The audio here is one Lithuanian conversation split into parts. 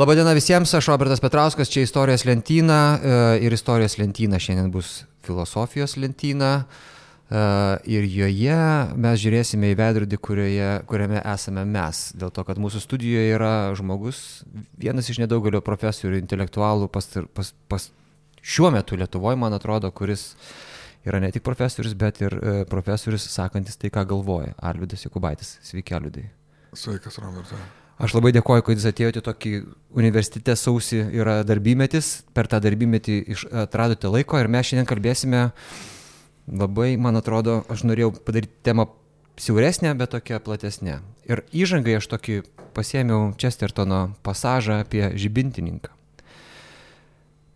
Labadiena visiems, aš Robertas Petrauskas, čia istorijos lentyna e, ir istorijos lentyna šiandien bus filosofijos lentyna. E, ir joje mes žiūrėsime į veidrodį, kurioje, kuriame esame mes. Dėl to, kad mūsų studijoje yra žmogus, vienas iš nedaugelio profesorių, intelektualų pas, pas, pas, šiuo metu Lietuvoje, man atrodo, kuris yra ne tik profesorius, bet ir e, profesorius sakantis tai, ką galvoja. Alvidas Jokubaitis. Sveiki, Alvidai. Sveikas, Robertai. Aš labai dėkoju, kad jūs atėjote tokį universitete sausį yra darbymetis, per tą darbymetį atradote laiko ir mes šiandien kalbėsime labai, man atrodo, aš norėjau padaryti temą siauresnė, bet tokia platesnė. Ir įžangai aš tokį pasėmiau Chestertono pasažą apie žibintininką.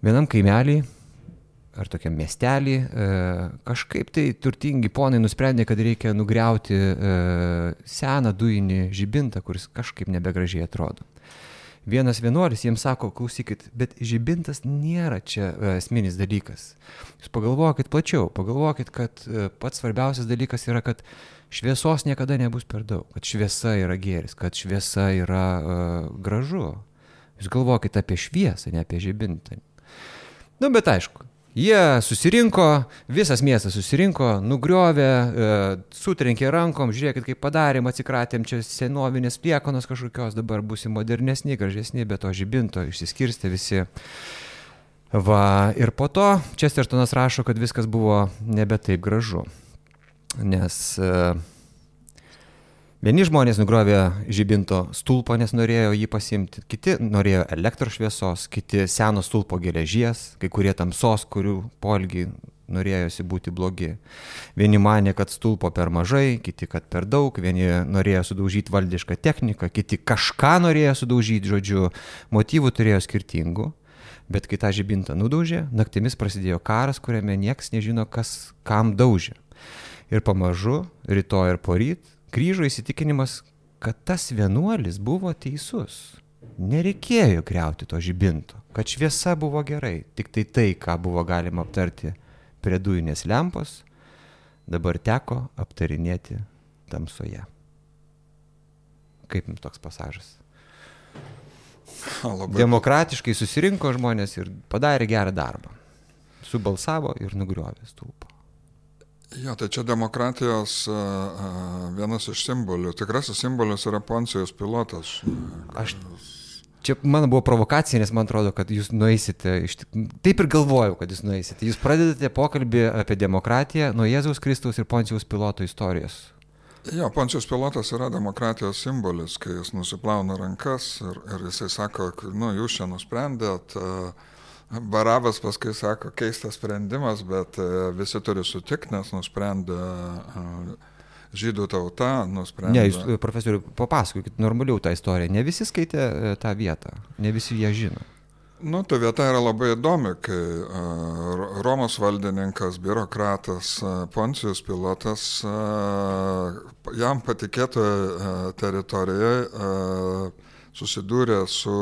Vienam kaimelį ar tokiam miestelį, e, kažkaip tai turtingi ponai nusprendė, kad reikia nugriauti e, seną dujinį žibintą, kuris kažkaip nebegražiai atrodo. Vienas vienuolis jiems sako, klausykit, bet žibintas nėra čia e, esminis dalykas. Jūs pagalvokit plačiau, pagalvokit, kad pats svarbiausias dalykas yra, kad šviesos niekada nebus per daug, kad šviesa yra gėris, kad šviesa yra uh, gražu. Jūs galvokit apie šviesą, ne apie žibintą. Na, nu, bet aišku, Jie susirinko, visas miestas susirinko, nugriovė, e, sutrenkė rankom, žiūrėkit, kaip padarėm, atsikratėm čia senovinės pliekonos kažkokios, dabar busim modernesni, gražesni, bet to žibinto išsiskirstė visi. Va, ir po to Chestertonas rašo, kad viskas buvo nebe taip gražu. Nes uh, Vieni žmonės nugrovė žibinto stulpą, nes norėjo jį pasimti, kiti norėjo elektros šviesos, kiti seno stulpo geležies, kai kurie tamsos, kurių polgiai norėjosi būti blogi. Vieni manė, kad stulpo per mažai, kiti, kad per daug, vieni norėjo sudaužyti valdišką techniką, kiti kažką norėjo sudaužyti, žodžiu, motyvų turėjo skirtingų. Bet kai tą žibintą nudaužė, naktimis prasidėjo karas, kuriame niekas nežino, kas kam daužė. Ir pamažu, rytoj ir poryt, grįžo įsitikinimas, kad tas vienuolis buvo teisus. Nereikėjo greuti to žibinto, kad šviesa buvo gerai, tik tai tai, ką buvo galima aptarti prie dujinės lempos, dabar teko aptarinėti tamsoje. Kaip jums toks pasažas? Labai. Demokratiškai susirinko žmonės ir padarė gerą darbą. Subalsavo ir nugriovė stulpą. Jo, tai čia demokratijos vienas iš simbolių. Tikrasis simbolis yra Poncijos pilotas. Aš čia mano buvo provokacija, nes man atrodo, kad jūs nueisite, iš, taip ir galvojau, kad jūs nueisite. Jūs pradedate pokalbį apie demokratiją nuo Jėzaus Kristaus ir Poncijos piloto istorijos. Jo, Poncijos pilotas yra demokratijos simbolis, kai jis nusiplauna rankas ir, ir jisai sako, nu, jūs čia nusprendėt. Uh, Barabas paskui sako, keistas sprendimas, bet e, visi turi sutikti, nes nusprendė e, žydų tauta, nusprendė. Ne, jūs, profesoriu, papasakokit normaliau tą istoriją. Ne visi skaitė e, tą vietą, ne visi ją žino. Nu, ta vieta yra labai įdomi, kai Romos valdininkas, biurokratas Poncijus pilotas jam patikėtoje teritorijoje susidūrė su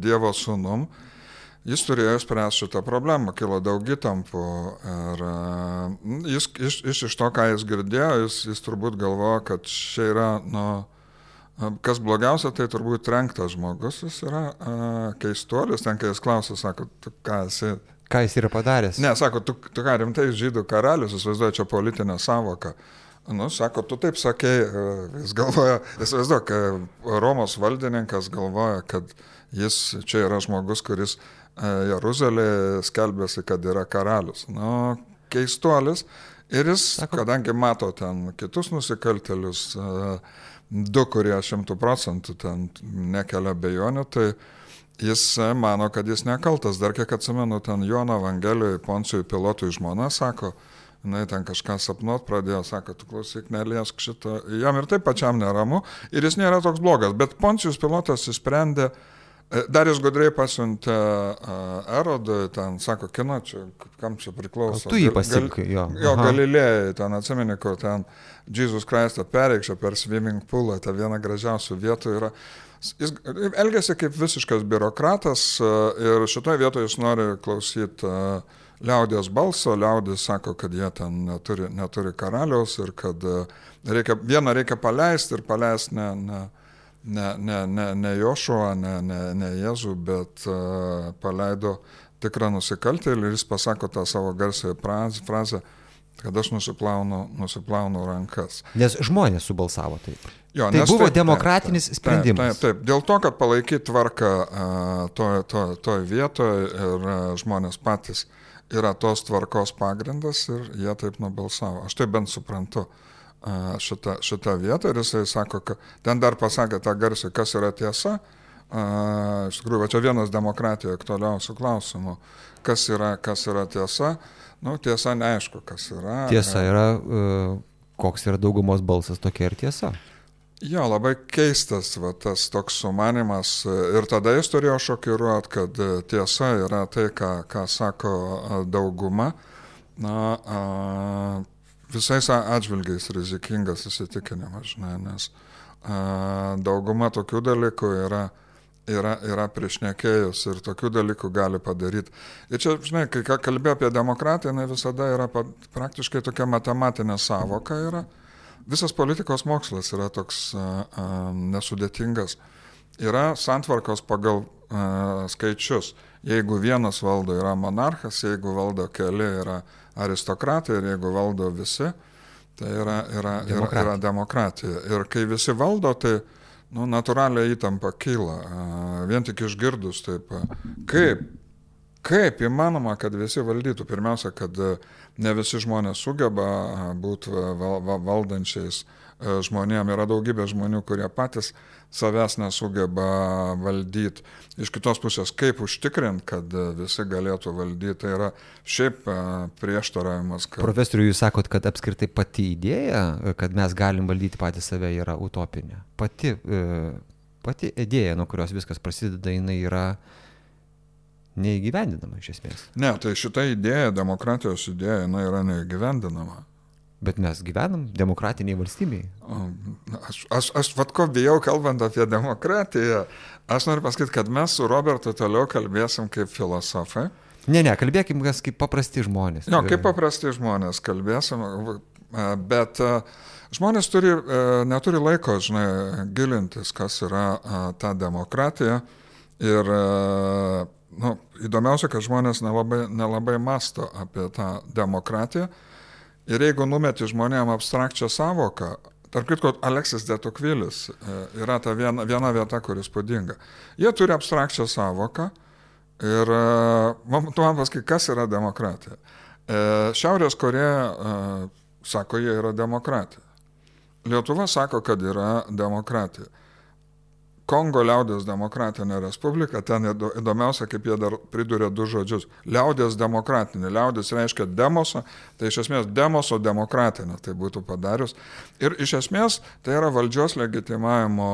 Dievo sūnum, uh, Jis turėjo spręsti šitą problemą, kilo daug įtampų ir mm, jis iš, iš, iš to, ką jis girdėjo, jis, jis turbūt galvojo, kad čia yra, nu, kas blogiausia, tai turbūt trenktas žmogus, jis yra uh, keistuolis, ten kai jis klausė, sako, tu ką esi. Ką jis yra padaręs? Ne, sako, tu, tu ką rimtai žydų karalius, jis vaizduoja čia politinę savoką. Nu, sako, tu taip sakei, jis galvoja, jis vaizduoja, Romos valdininkas galvoja, kad jis čia yra žmogus, kuris uh, Jeruzalė skelbėsi, kad yra karalius. Nu, keistuolis. Ir jis, kadangi mato ten kitus nusikaltelius, du, kurie šimtų procentų ten nekelia bejonių, tai jis mano, kad jis nekaltas. Dar kiek atsimenu, ten Jono Evangelijoje Poncijui pilotui žmona sako, jinai ten kažką sapnuot pradėjo, sako, tu klausyk, neliesk šito. Jam ir taip pačiam neramu ir jis nėra toks blogas, bet Poncijus pilotas įsprendė, uh, E, dar jis gudriai pasiuntė Erodui, ten sako, kino čia, kam čia priklauso. O tu jį pasirinkai, jo. Jo, Galilėjai, ten atsimeni, kur ten Jesus Christą pereikšė per swimming poolą, ta viena gražiausių vietų yra. Jis elgėsi kaip visiškas biurokratas e, ir šitoje vietoje jis nori klausyti e, liaudės balso, liaudės sako, kad jie ten neturi, neturi karaliaus ir kad reikia, vieną reikia paleisti ir paleisti ne, ne, ne, ne, ne, ne Jošuą, ne, ne, ne Jėzų, bet uh, paleido tikrą nusikaltėlį ir jis pasako tą savo garsiąją frazę, kad aš nusiplaunu, nusiplaunu rankas. Nes žmonės subalsavo taip. Jo, tai buvo taip, demokratinis taip, sprendimas. Taip, taip, dėl to, kad palaikyti tvarką toje to, to vietoje ir žmonės patys yra tos tvarkos pagrindas ir jie taip nubalsavo. Aš taip bent suprantu šitą, šitą vietą ir jisai sako, kad ten dar pasakė tą garsį, kas yra tiesa. Iš tikrųjų, čia vienas demokratija aktualiausių klausimų, kas yra, kas yra tiesa. Nu, tiesa neaišku, kas yra. Tiesa yra, koks yra daugumos balsas, tokia ir tiesa. Jo, labai keistas va, tas toks sumanimas ir tada jis turėjo šokiruoti, kad tiesa yra tai, ką, ką sako dauguma. Na, a, visais atžvilgiais rizikingas įsitikinimas, žinai, nes a, dauguma tokių dalykų yra, yra, yra priešnekėjus ir tokių dalykų gali padaryti. Ir čia, žinai, kai kalbėjau apie demokratiją, jinai visada yra praktiškai tokia matematinė savoka yra. Visas politikos mokslas yra toks a, a, nesudėtingas. Yra santvarkos pagal a, skaičius. Jeigu vienas valdo yra monarchas, jeigu valdo keli yra aristokratai ir jeigu valdo visi, tai yra, yra, yra, yra demokratija. Ir kai visi valdo, tai nu, natūraliai įtampa kyla. Vien tik išgirdus taip, kaip, kaip įmanoma, kad visi valdytų. Pirmiausia, kad ne visi žmonės sugeba būti valdančiais žmonėm. Yra daugybė žmonių, kurie patys savęs nesugeba valdyti. Iš kitos pusės, kaip užtikrinti, kad visi galėtų valdyti, tai yra šiaip prieštaravimas. Kad... Profesoriu, jūs sakot, kad apskritai pati idėja, kad mes galim valdyti patį save, yra utopinė. Pati, pati idėja, nuo kurios viskas prasideda, jinai yra neįgyvendinama iš esmės. Ne, tai šita idėja, demokratijos idėja, jinai yra neįgyvendinama. Bet mes gyvenam demokratiniai valstybei. Aš, aš, aš vad ko bijau, kalbant apie demokratiją, aš noriu pasakyti, kad mes su Robertu toliau kalbėsim kaip filosofai. Ne, ne, kalbėkim kaip paprasti žmonės. Jo, kaip paprasti žmonės kalbėsim, bet žmonės turi, neturi laiko, žinai, gilintis, kas yra ta demokratija. Ir nu, įdomiausia, kad žmonės nelabai, nelabai masto apie tą demokratiją. Ir jeigu numeti žmonėm abstrakčią savoką, tarp kitko, Aleksis Detokvilis e, yra ta viena, viena vieta, kuris pūdinga. Jie turi abstrakčią savoką ir e, man, tu man pasakai, kas yra demokratija. E, Šiaurės Koreja sako, jie yra demokratija. Lietuva sako, kad yra demokratija. Kongo liaudės demokratinė respublika, ten įdomiausia, kaip jie dar priduria du žodžius. Liaudės demokratinė. Liaudės reiškia demosą, tai iš esmės demoso demokratinė, tai būtų padarius. Ir iš esmės tai yra valdžios legitimavimo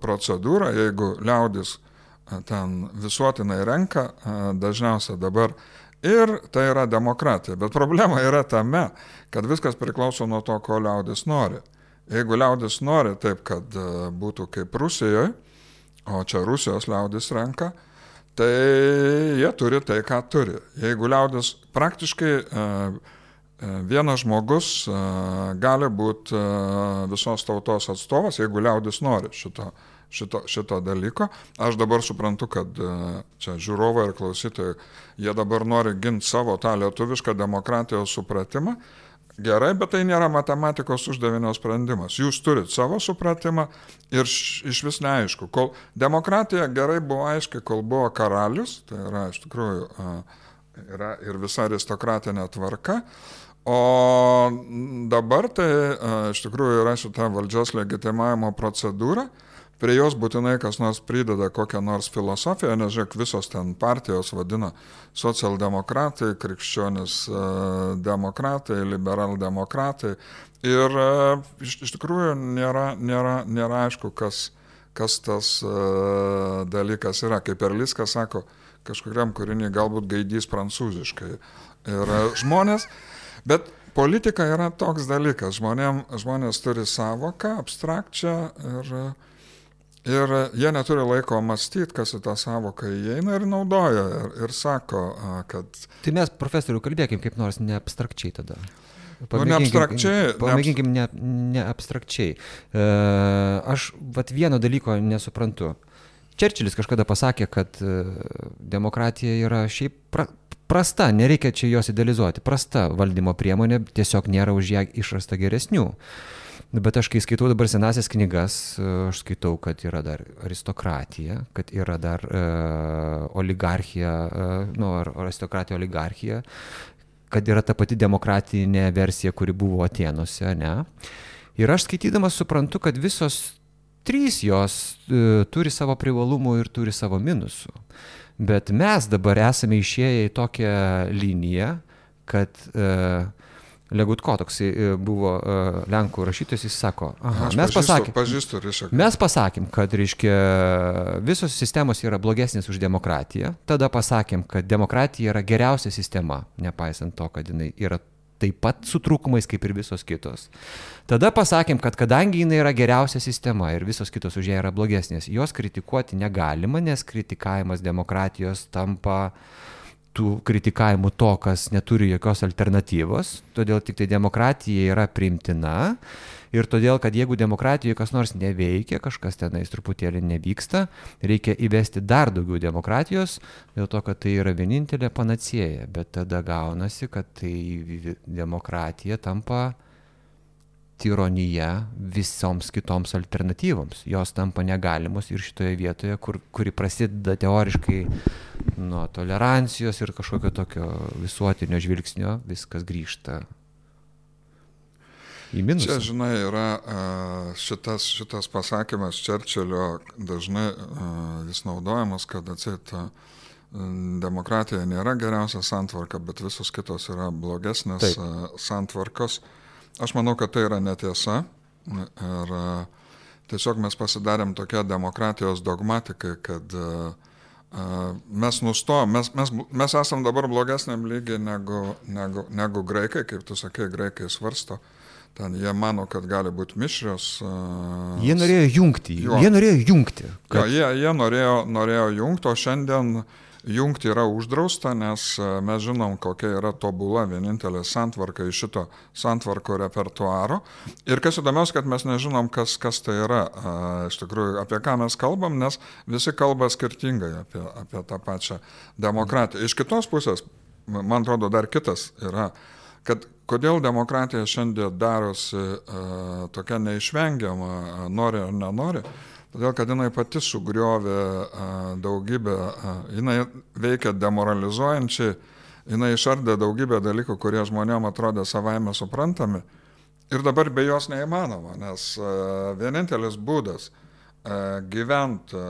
procedūra, jeigu liaudės ten visuotinai renka, dažniausiai dabar Ir tai yra demokratija. Bet problema yra tame, kad viskas priklauso nuo to, ko liaudis nori. Jeigu liaudis nori taip, kad būtų kaip Rusijoje, o čia Rusijos liaudis renka, tai jie turi tai, ką turi. Jeigu liaudis praktiškai e, e, vienas žmogus gali būti visos tautos atstovas, jeigu liaudis nori šito, šito, šito dalyko. Aš dabar suprantu, kad čia žiūrovai ir klausytojai, jie dabar nori ginti savo tą lietuvišką demokratijos supratimą gerai, bet tai nėra matematikos uždavinio sprendimas. Jūs turit savo supratimą ir iš vis neaišku. Kol demokratija gerai buvo aiški, kol buvo karalius, tai yra iš tikrųjų yra ir visa aristokratinė tvarka. O dabar tai iš tikrųjų yra šita valdžios legitimavimo procedūra prie jos būtinai kas nors prideda kokią nors filosofiją, nes žiūrėk, visos ten partijos vadina socialdemokratai, krikščionis e, demokratai, liberaldemokratai. Ir e, iš, iš tikrųjų nėra, nėra, nėra aišku, kas, kas tas uh, dalykas yra. Kaip Erliskas sako, kažkuriam kūrinį galbūt gaidys prancūziškai. Ir žmonės, bet politika yra toks dalykas. Žmonėm, žmonės turi savoką, abstrakčią ir uh, Ir jie neturi laiko mąstyti, kas į tą savoką įeina ir naudoja ir, ir sako, kad... Tai mes, profesoriu, kalbėkim kaip nors neabstrakčiai tada. Nu, abstrakčiai. Pamėginkim ne, ne abstrakčiai. E, aš vat vieno dalyko nesuprantu. Čerčilis kažkada pasakė, kad e, demokratija yra šiaip pra, prasta, nereikia čia jos idealizuoti, prasta valdymo priemonė, tiesiog nėra už ją išrasta geresnių. Bet aš kai skaitau dabar senasias knygas, e, aš skaitau, kad yra dar aristokratija, kad yra dar uh, oligarchija, uh, nu, ar aristokratija oligarchija, kad yra ta pati demokratinė versija, kuri buvo Atenuose, ne? Ir aš skaitydamas suprantu, kad visos trys jos uh, turi savo privalumų ir turi savo minusų. Bet mes dabar esame išėję į tokią liniją, kad uh, Legutko toksai e, buvo uh, Lenkų rašytojas, jis sako, aha, mes pažįstu, pasakėm, pažįstu Rišaką. mes pasakėm, kad, reiškia, visos sistemos yra blogesnės už demokratiją, tada pasakėm, kad demokratija yra geriausia sistema, nepaisant to, kad jinai yra taip pat su trūkumais kaip ir visos kitos. Tada pasakėm, kad kadangi jinai yra geriausia sistema ir visos kitos už ją yra blogesnės, jos kritikuoti negalima, nes kritikavimas demokratijos tampa tų kritikavimų to, kas neturi jokios alternatyvos, todėl tik tai demokratija yra primtina ir todėl, kad jeigu demokratijoje kas nors neveikia, kažkas tenais truputėlį nevyksta, reikia įvesti dar daugiau demokratijos, dėl to, kad tai yra vienintelė panacėja, bet tada gaunasi, kad tai demokratija tampa tironija visoms kitoms alternatyvoms. Jos tampa negalimos ir šitoje vietoje, kur, kuri prasideda teoriškai nuo tolerancijos ir kažkokio tokio visuotinio žvilgsnio, viskas grįžta. Čia, žinai, yra šitas, šitas pasakymas Čerčilio dažnai vis naudojamas, kad atseit demokratija nėra geriausia santvarka, bet visos kitos yra blogesnės Taip. santvarkos. Aš manau, kad tai yra netiesa. Ir tiesiog mes pasidarėm tokia demokratijos dogmatikai, kad mes nustojom, mes, mes, mes esam dabar blogesniam lygiai negu, negu, negu graikai, kaip tu sakai, graikai svarsto. Ten jie mano, kad gali būti mišrios. Uh, jie norėjo jungti. Jo. Jie norėjo jungti. Kad... Jo, jie, jie norėjo, norėjo jungti, o šiandien uh, jungti yra uždrausta, nes e, mes žinom, kokia yra tobula vienintelė santvarka iš šito santvarko repertuaro. Ir kas įdomiausia, kad mes nežinom, kas, kas tai yra, a, iš tikrųjų, apie ką mes kalbam, nes visi kalba skirtingai apie, apie tą pačią demokratiją. Iš kitos pusės, man atrodo, dar kitas yra kad kodėl demokratija šiandien darosi uh, tokia neišvengiama, nori ar nenori, Todėl, kad jinai pati sugriovė daugybę, jinai veikia demoralizuojančiai, jinai išardė daugybę dalykų, kurie žmonėm atrodė savaime suprantami. Ir dabar be jos neįmanoma, nes vienintelis būdas gyventi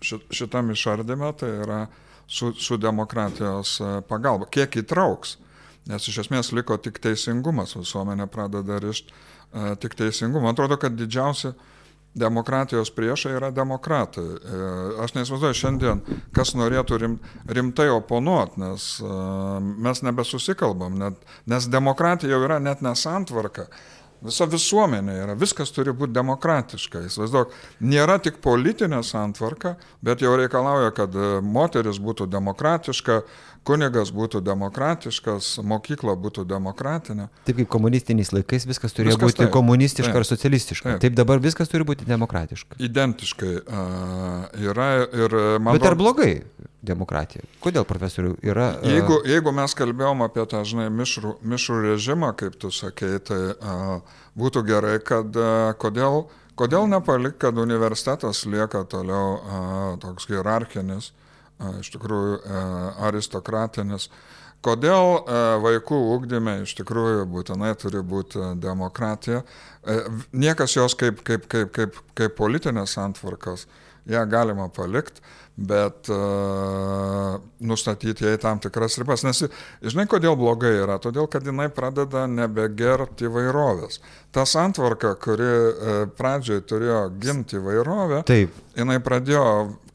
šitam išardymė tai yra su, su demokratijos pagalba. Kiek įtrauks, nes iš esmės liko tik teisingumas, visuomenė pradeda rišti tik teisingumą. Man atrodo, kad didžiausia demokratijos priešai yra demokratai. E, aš neįsivaizduoju šiandien, kas norėtų rim, rimtai oponuoti, nes uh, mes nebesusikalbam, net, nes demokratija jau yra net nesantvarka. Visa visuomenė yra, viskas turi būti demokratiška. Įsivaizduok, nėra tik politinė santvarka, bet jau reikalauja, kad e, moteris būtų demokratiška, kunigas būtų demokratiškas, mokykla būtų demokratinė. Taip kaip komunistiniais laikais viskas turėjo viskas būti taip, komunistiška taip, ar socialistiška. Taip. taip dabar viskas turi būti demokratiška. Identiškai uh, yra ir man. Bet ar blogai demokratija? Kodėl profesorių yra. Uh... Jeigu, jeigu mes kalbėjom apie tą, žinai, mišrų, mišrų režimą, kaip tu sakei, tai uh, būtų gerai, kad uh, kodėl, kodėl nepalik, kad universitetas lieka toliau uh, toks hierarchinis iš tikrųjų aristokratinis. Kodėl vaikų ūkdyme iš tikrųjų būtinai turi būti demokratija? Niekas jos kaip, kaip, kaip, kaip, kaip politinės antvarkos, ją galima palikti, bet uh, nustatyti jai tam tikras ribas. Nes, žinai, kodėl blogai yra? Todėl, kad jinai pradeda nebegerti įvairovės. Ta santvarka, kuri uh, pradžioj turėjo ginti įvairovę, Taip. jinai pradėjo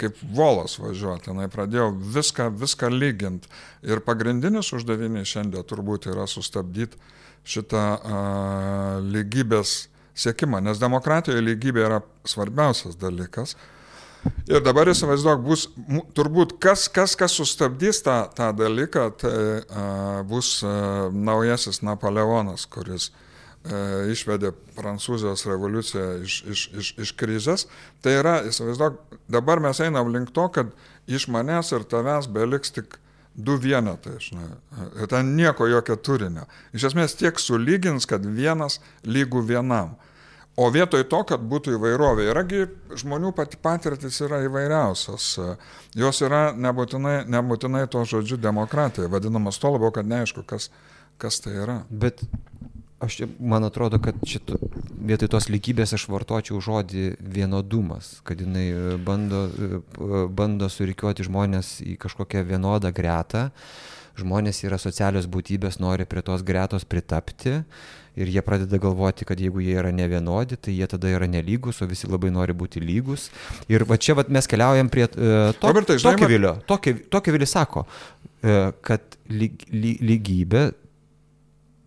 kaip volas važiuoti, jinai pradėjo viską, viską lyginti. Ir pagrindinis uždavinys šiandien turbūt yra sustabdyti šitą uh, lygybės siekimą, nes demokratijoje lygybė yra svarbiausias dalykas. Ir dabar įsivaizduok, bus turbūt kas, kas, kas sustabdys tą, tą dalyką, tai uh, bus uh, naujasis Napoleonas, kuris uh, išvedė Prancūzijos revoliuciją iš, iš, iš, iš krizės. Tai yra, įsivaizduok, dabar mes einam link to, kad iš manęs ir tavęs beliks tik du vienetai, žinai. Ir ten nieko jokio turinio. Iš esmės tiek sulygins, kad vienas lygų vienam. O vietoj to, kad būtų įvairovė, yragi žmonių pati patirtis yra įvairiausios. Jos yra nebūtinai, nebūtinai to žodžiu demokratija, vadinamas to labiau, kad neaišku, kas, kas tai yra. Bet aš, man atrodo, kad šito, vietoj tos lygybės aš vartočiau žodį vienodumas, kad jinai bando, bando surikiuoti žmonės į kažkokią vienodą gretą. Žmonės yra socialios būtybės, nori prie tos gretos pritapti ir jie pradeda galvoti, kad jeigu jie yra nevienodi, tai jie tada yra nelygus, o visi labai nori būti lygus. Ir va čia vat, mes keliaujam prie uh, to, Robertai, tokio vilio. Tokio vilio sako, uh, kad lyg, ly, lygybė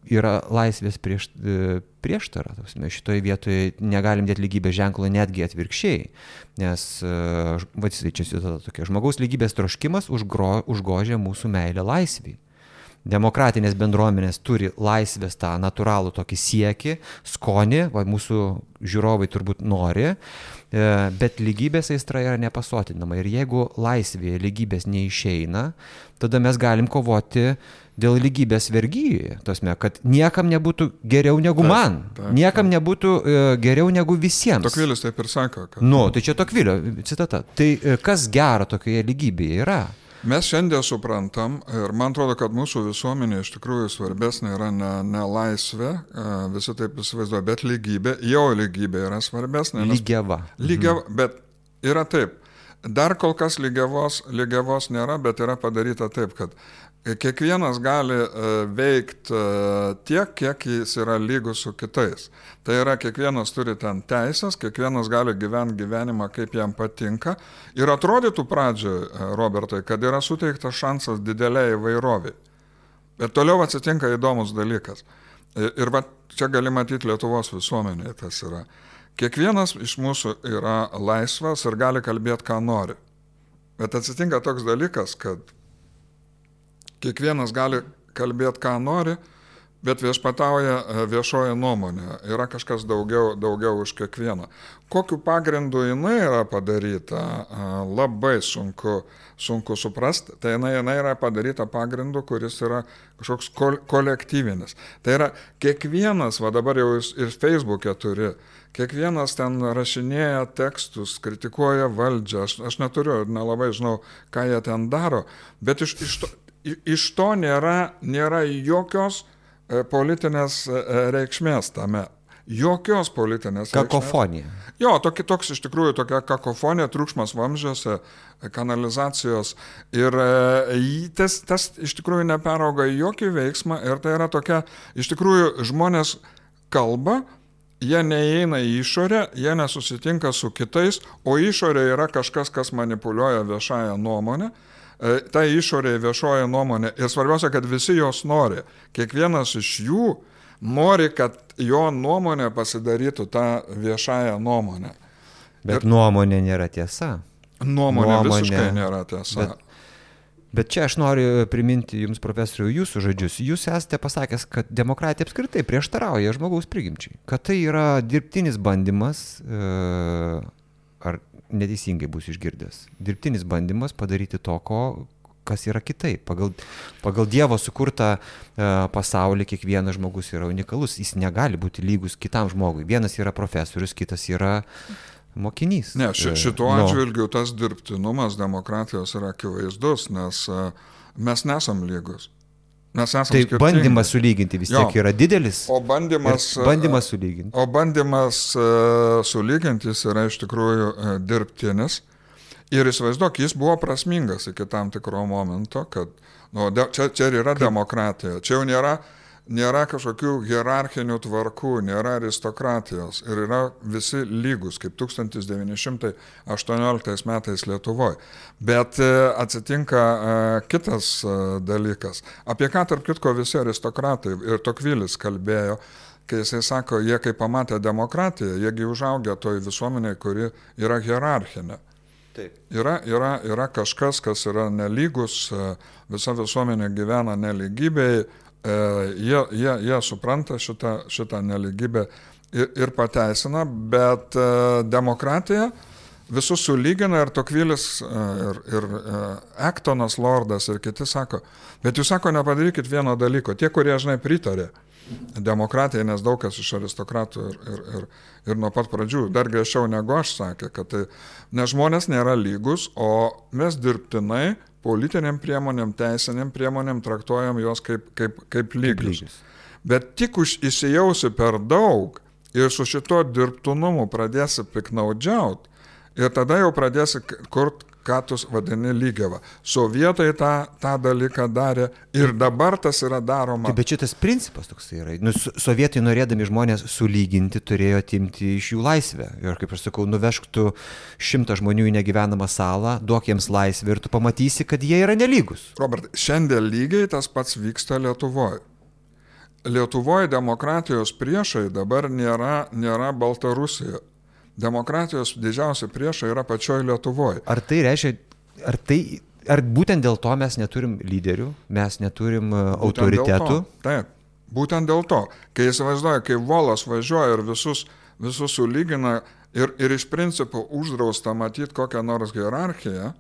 yra laisvės prieš, uh, prieštara. Šitoje vietoje negalim dėti lygybės ženklo netgi atvirkščiai, nes, vadinasi, čia citata tokia, žmogaus lygybės troškimas užgro, užgožia mūsų meilę laisviai demokratinės bendruomenės turi laisvės tą natūralų tokį siekį, skonį, va, mūsų žiūrovai turbūt nori, e, bet lygybės aistra yra nepasotinama. Ir jeigu laisvėje lygybės neišeina, tada mes galim kovoti dėl lygybės vergyjoje. Tosme, kad niekam nebūtų geriau negu taip, man. Taip, niekam taip. nebūtų uh, geriau negu visiems. Tokvilis taip ir sako. Kad... Nu, tai čia Tokvilio citata. Tai uh, kas gero tokioje lygybėje yra? Mes šiandien suprantam ir man atrodo, kad mūsų visuomenė iš tikrųjų svarbesnė yra ne, ne laisvė, visi taip įsivaizduoja, bet lygybė, jo lygybė yra svarbesnė. Lygiava. Lygiava, mhm. bet yra taip. Dar kol kas lygiavos, lygiavos nėra, bet yra padaryta taip, kad kiekvienas gali e, veikti e, tiek, kiek jis yra lygus su kitais. Tai yra, kiekvienas turi ten teisės, kiekvienas gali gyventi gyvenimą, kaip jam patinka. Ir atrodytų pradžioje, e, Robertai, kad yra suteiktas šansas dideliai įvairoviai. Bet toliau atsitinka įdomus dalykas. Ir va, čia gali matyti Lietuvos visuomenėje tas yra. Kiekvienas iš mūsų yra laisvas ir gali kalbėti, ką nori. Bet atsitinka toks dalykas, kad kiekvienas gali kalbėti, ką nori, bet viešpatauja e, viešoji nuomonė. Yra kažkas daugiau, daugiau už kiekvieną. Kokiu pagrindu jinai yra padaryta, e, labai sunku, sunku suprasti. Tai jinai, jinai yra padaryta pagrindu, kuris yra kažkoks kol, kolektyvinis. Tai yra kiekvienas, va dabar jau ir Facebook'e turi, kiekvienas ten rašinėja tekstus, kritikuoja valdžią. Aš, aš neturiu, nelabai žinau, ką jie ten daro, bet iš, iš to iš to nėra, nėra jokios e, politinės e, e, reikšmės tame. Jokios politinės. Kakofonija. Reikšmės. Jo, toki, toks iš tikrųjų tokia kakofonija, triukšmas vamzdžiuose, kanalizacijos. Ir tas, tas iš tikrųjų neperauga į jokį veiksmą ir tai yra tokia, iš tikrųjų žmonės kalba, jie neįeina į išorę, jie nesusitinka su kitais, o išorė yra kažkas, kas manipuliuoja viešąją nuomonę. E, ta išorė viešoji nuomonė. Ir svarbiausia, kad visi jos nori. Kiekvienas iš jų nori, kad jo nuomonė pasidarytų tą viešąją nuomonę. Bet ir nuomonė nėra tiesa. Nuomonė, nuomonė visiškai nėra tiesa. Bet... Bet čia aš noriu priminti Jums, profesoriu, Jūsų žodžius. Jūs esate pasakęs, kad demokratija apskritai prieštarauja žmogaus prigimčiai. Kad tai yra dirbtinis bandymas, e, ar neteisingai bus išgirdęs. Dirbtinis bandymas padaryti to, ko, kas yra kitaip. Pagal, pagal Dievo sukurtą e, pasaulį kiekvienas žmogus yra unikalus, jis negali būti lygus kitam žmogui. Vienas yra profesorius, kitas yra mokinys. Ne, ši, e, šituo no. atžvilgiu tas dirbtinumas demokratijos yra akivaizdus, nes e, mes nesam lygus. Mes esame. Tai skirtingi. bandymas sulyginti vis tiek jo. yra didelis. O bandymas. Bandymas sulyginti. O bandymas uh, sulyginti jis yra iš tikrųjų uh, dirbtinis. Ir įsivaizduok, jis buvo prasmingas iki tam tikro momento, kad nu, de, čia, čia ir yra Kaip? demokratija. Čia jau nėra uh, nėra kažkokių hierarchinių tvarkų, nėra aristokratijos ir yra visi lygus, kaip 1918 metais Lietuvoje. Bet e, atsitinka e, kitas e, dalykas, apie ką tarp kitko visi aristokratai ir Tokvilis kalbėjo, kai jisai sako, jie kai pamatė demokratiją, jiegi užaugę toj visuomeniai, kuri yra hierarchinė. Taip. Yra, yra, yra kažkas, kas yra nelygus, visa visuomenė gyvena neligybėje, jie, jie, jie supranta šitą, šitą neligybę ir, ir pateisina, bet e, demokratija visus sulygina ir Tokvilis e, ir, ir Ektonas Lordas ir kiti sako, bet jūs sako, nepadarykit vieno dalyko, tie, kurie, žinai, pritarė demokratijai, nes daug kas iš aristokratų ir, ir, ir, ir nuo pat pradžių dar griežčiau negu aš sakė, kad tai, nes žmonės nėra lygus, o mes dirbtinai politiniam priemonėm, teisiniam priemonėm traktuojam juos kaip, kaip, kaip lygius. Bet tik už įsijausi per daug ir su šito dirbtinumu pradėsi piknaudžiauti ir tada jau pradėsi kurt ką tu vadini lygiava. Sovietai tą, tą dalyką darė ir dabar tas yra daroma. Taip, bet šitas principas toks yra. Nu, sovietai norėdami žmonės sulyginti turėjo atimti iš jų laisvę. Ir kaip aš sakau, nuvežk tu šimtą žmonių į negyvenamą salą, duok jiems laisvę ir tu pamatysi, kad jie yra nelygus. Robert, šiandien lygiai tas pats vyksta Lietuvoje. Lietuvoje demokratijos priešai dabar nėra, nėra Baltarusija demokratijos didžiausia priešai yra pačioj Lietuvoje. Ar tai reiškia, ar tai, ar būtent dėl to mes neturim lyderių, mes neturim e, būtent autoritetų? Taip, būtent dėl to. Kai įsivaizduoja, kai volas važiuoja ir visus, visus sulygina ir, ir iš principo uždrausta matyti kokią nors hierarchiją,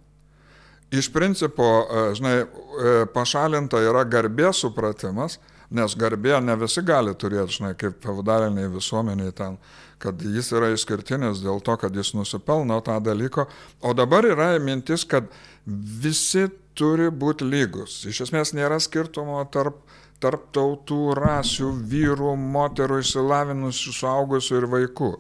iš principo, e, žinai, e, pašalinta yra garbės supratimas, nes garbė ne visi gali turėti, žinai, kaip feudaliniai visuomeniai ten kad jis yra išskirtinis dėl to, kad jis nusipelno tą dalyko. O dabar yra mintis, kad visi turi būti lygus. Iš esmės nėra skirtumo tarp, tarp tautų, rasių, vyrų, moterų, išsilavinusių, suaugusių ir vaikų.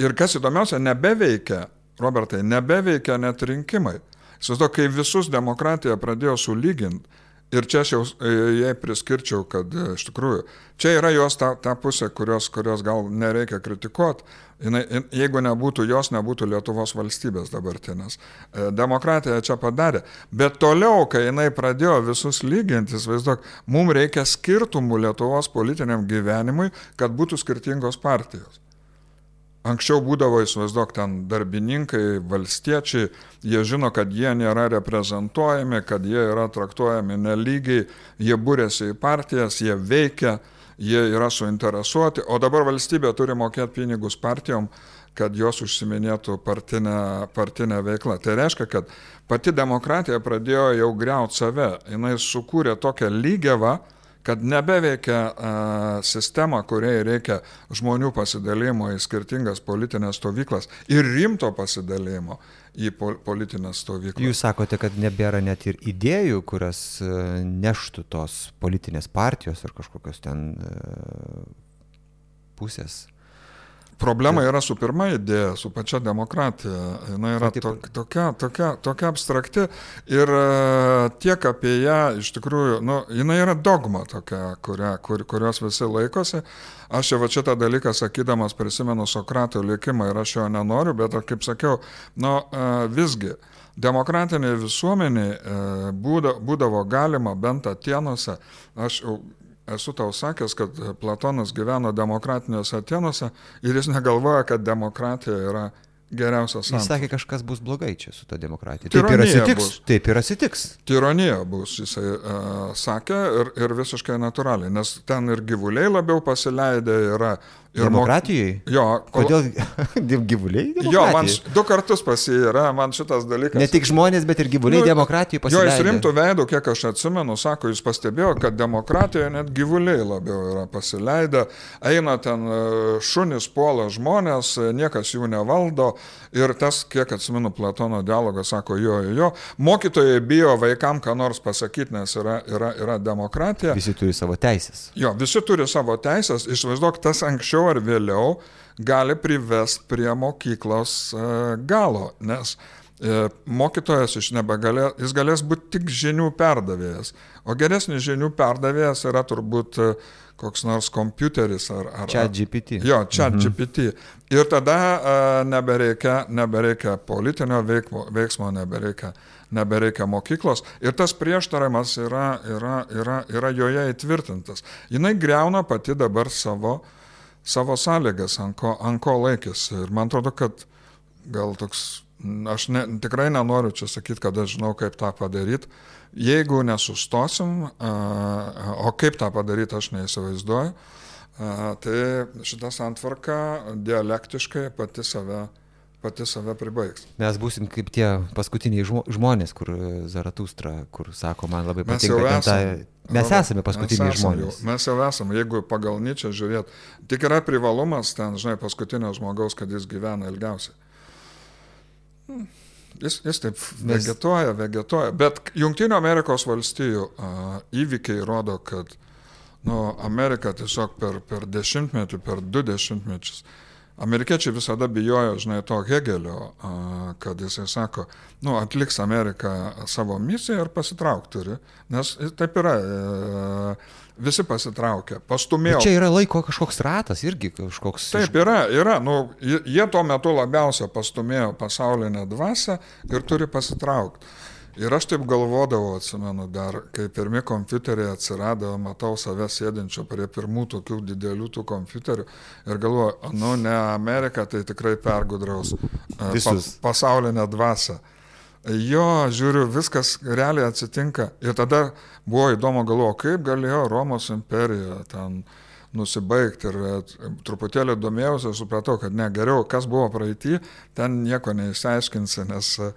Ir kas įdomiausia, nebeveikia, Robertai, nebeveikia net rinkimai. Įsivaizduoju, kai visus demokratija pradėjo sulyginti, Ir čia aš jau e, jai priskirčiau, kad e, iš tikrųjų čia yra jos ta, ta pusė, kurios, kurios gal nereikia kritikuoti. Jeigu nebūtų jos, nebūtų Lietuvos valstybės dabartinės. E, demokratija čia padarė. Bet toliau, kai jinai pradėjo visus lygintis, vaizduok, mums reikia skirtumų Lietuvos politiniam gyvenimui, kad būtų skirtingos partijos. Anksčiau būdavo, įsivaizduok, ten darbininkai, valstiečiai, jie žino, kad jie nėra reprezentuojami, kad jie yra traktuojami nelygiai, jie būrėsi į partijas, jie veikia, jie yra suinteresuoti, o dabar valstybė turi mokėti pinigus partijom, kad jos užsiminėtų partinę, partinę veiklą. Tai reiškia, kad pati demokratija pradėjo jau greuti save, jinai sukūrė tokią lygiavą, kad nebeveikia a, sistema, kuriai reikia žmonių pasidalymo į skirtingas politinės stovyklas ir rimto pasidalymo į pol politinės stovyklas. Jūs sakote, kad nebėra net ir idėjų, kurias neštų tos politinės partijos ar kažkokios ten pusės. Problema yra su pirma idėja, su pačia demokratija. Jis yra to, tokia, tokia, tokia abstrakti ir e, tiek apie ją iš tikrųjų, nu, jinai yra dogma tokia, kuria, kur, kurios visi laikosi. Aš jau šitą dalyką sakydamas prisimenu Sokrato likimą ir aš jo nenoriu, bet kaip sakiau, nu, e, visgi demokratinėje visuomenėje būdavo galima bent Atenuose, aš esu tau sakęs, kad Platonas gyveno demokratiniuose Atenuose ir jis negalvoja, kad demokratija yra geriausias santykis. Jis sakė, kažkas bus blogai čia su ta demokratija. Taip ir atsitiks. Bus. Taip ir atsitiks. Tironija bus, jisai uh, sakė, ir, ir visiškai natūraliai, nes ten ir gyvuliai labiau pasileidę yra, Demokratijai? Jo. Kol... Kodėl gyvuliai? Jo, man du kartus pasiyra, man šitas dalykas. Ne tik žmonės, bet ir gyvuliai nu, demokratijai pasileido. Jo, jis rimtų veidų, kiek aš atsimenu, sako, jūs pastebėjo, kad demokratijoje net gyvuliai labiau yra pasileidę, eina ten e, šunis, puola žmonės, niekas jų nevaldo ir tas, kiek atsimenu, Platono dialogas sako, jo, jo, jo, mokytojai bijo vaikam ką nors pasakyti, nes yra, yra, yra demokratija. Visi turi savo teisės. Jo, visi turi savo teisės, išvaizduok, tas anksčiau anksčiau ar vėliau gali privesti prie mokyklos e, galo, nes e, mokytojas iš nebegalės, jis galės būti tik žinių perdavėjas, o geresnis žinių perdavėjas yra turbūt e, koks nors kompiuteris ar... ar čia GPT. Jo, čia mhm. GPT. Ir tada nebereikia, nebereikia politinio veikmo, veiksmo, nebereikia, nebereikia mokyklos. Ir tas prieštaravimas yra, yra, yra, yra joje įtvirtintas. Jis greuna pati dabar savo uh, savo sąlygas, ant ko, ant ko laikėsi. Ir man atrodo, kad gal toks aš ne, tikrai nenoriu čia sakyti, kad aš žinau, kaip tą padaryti. Jeigu nesustosim, o kaip tą padaryti, aš neįsivaizduoju, tai šita santvarka dialektiškai pati save pati save pribaigs. Mes būsim kaip tie paskutiniai žmonės, kur Zaratustra, kur sako, man labai patinka. Mes, esam, tą... mes esame paskutiniai mes žmonės. Jau, mes jau esame, jeigu pagal Nyčią žiūrėt, tik yra privalumas ten, žinai, paskutinio žmogaus, kad jis gyvena ilgiausiai. Hmm. Jis, jis taip mes... vegetuoja, vegetuoja, bet Junktinio Amerikos valstijų uh, įvykiai rodo, kad nu, Amerika tiesiog per, per dešimtmetį, per du dešimtmečius uh, Amerikiečiai visada bijojo, žinai, to Hegelio, kad jisai sako, nu, atliks Amerika savo misiją ir pasitraukti turi, nes taip yra, e, visi pasitraukia, pastumėjo. Bet čia yra laiko kažkoks ratas irgi kažkoks. Taip yra, yra, nu, jie tuo metu labiausia pastumėjo pasaulinę dvasę ir turi pasitraukti. Ir aš taip galvodavau, atsimenu, dar, kai pirmi kompiuteriai atsirado, matau save sėdinčio prie pirmų tokių didelių tų kompiuterių ir galvoju, nu ne Amerika, tai tikrai pergudraus e, pa, pasaulinę dvasę. Jo, žiūriu, viskas realiai atsitinka. Ir tada buvo įdomu galvoju, kaip galėjo Romos imperija ten uh, nusibaigti ir e, truputėlį domėjausi ir supratau, kad ne, geriau, kas buvo praeitį, ten nieko neišsiaiškinsi, nes e,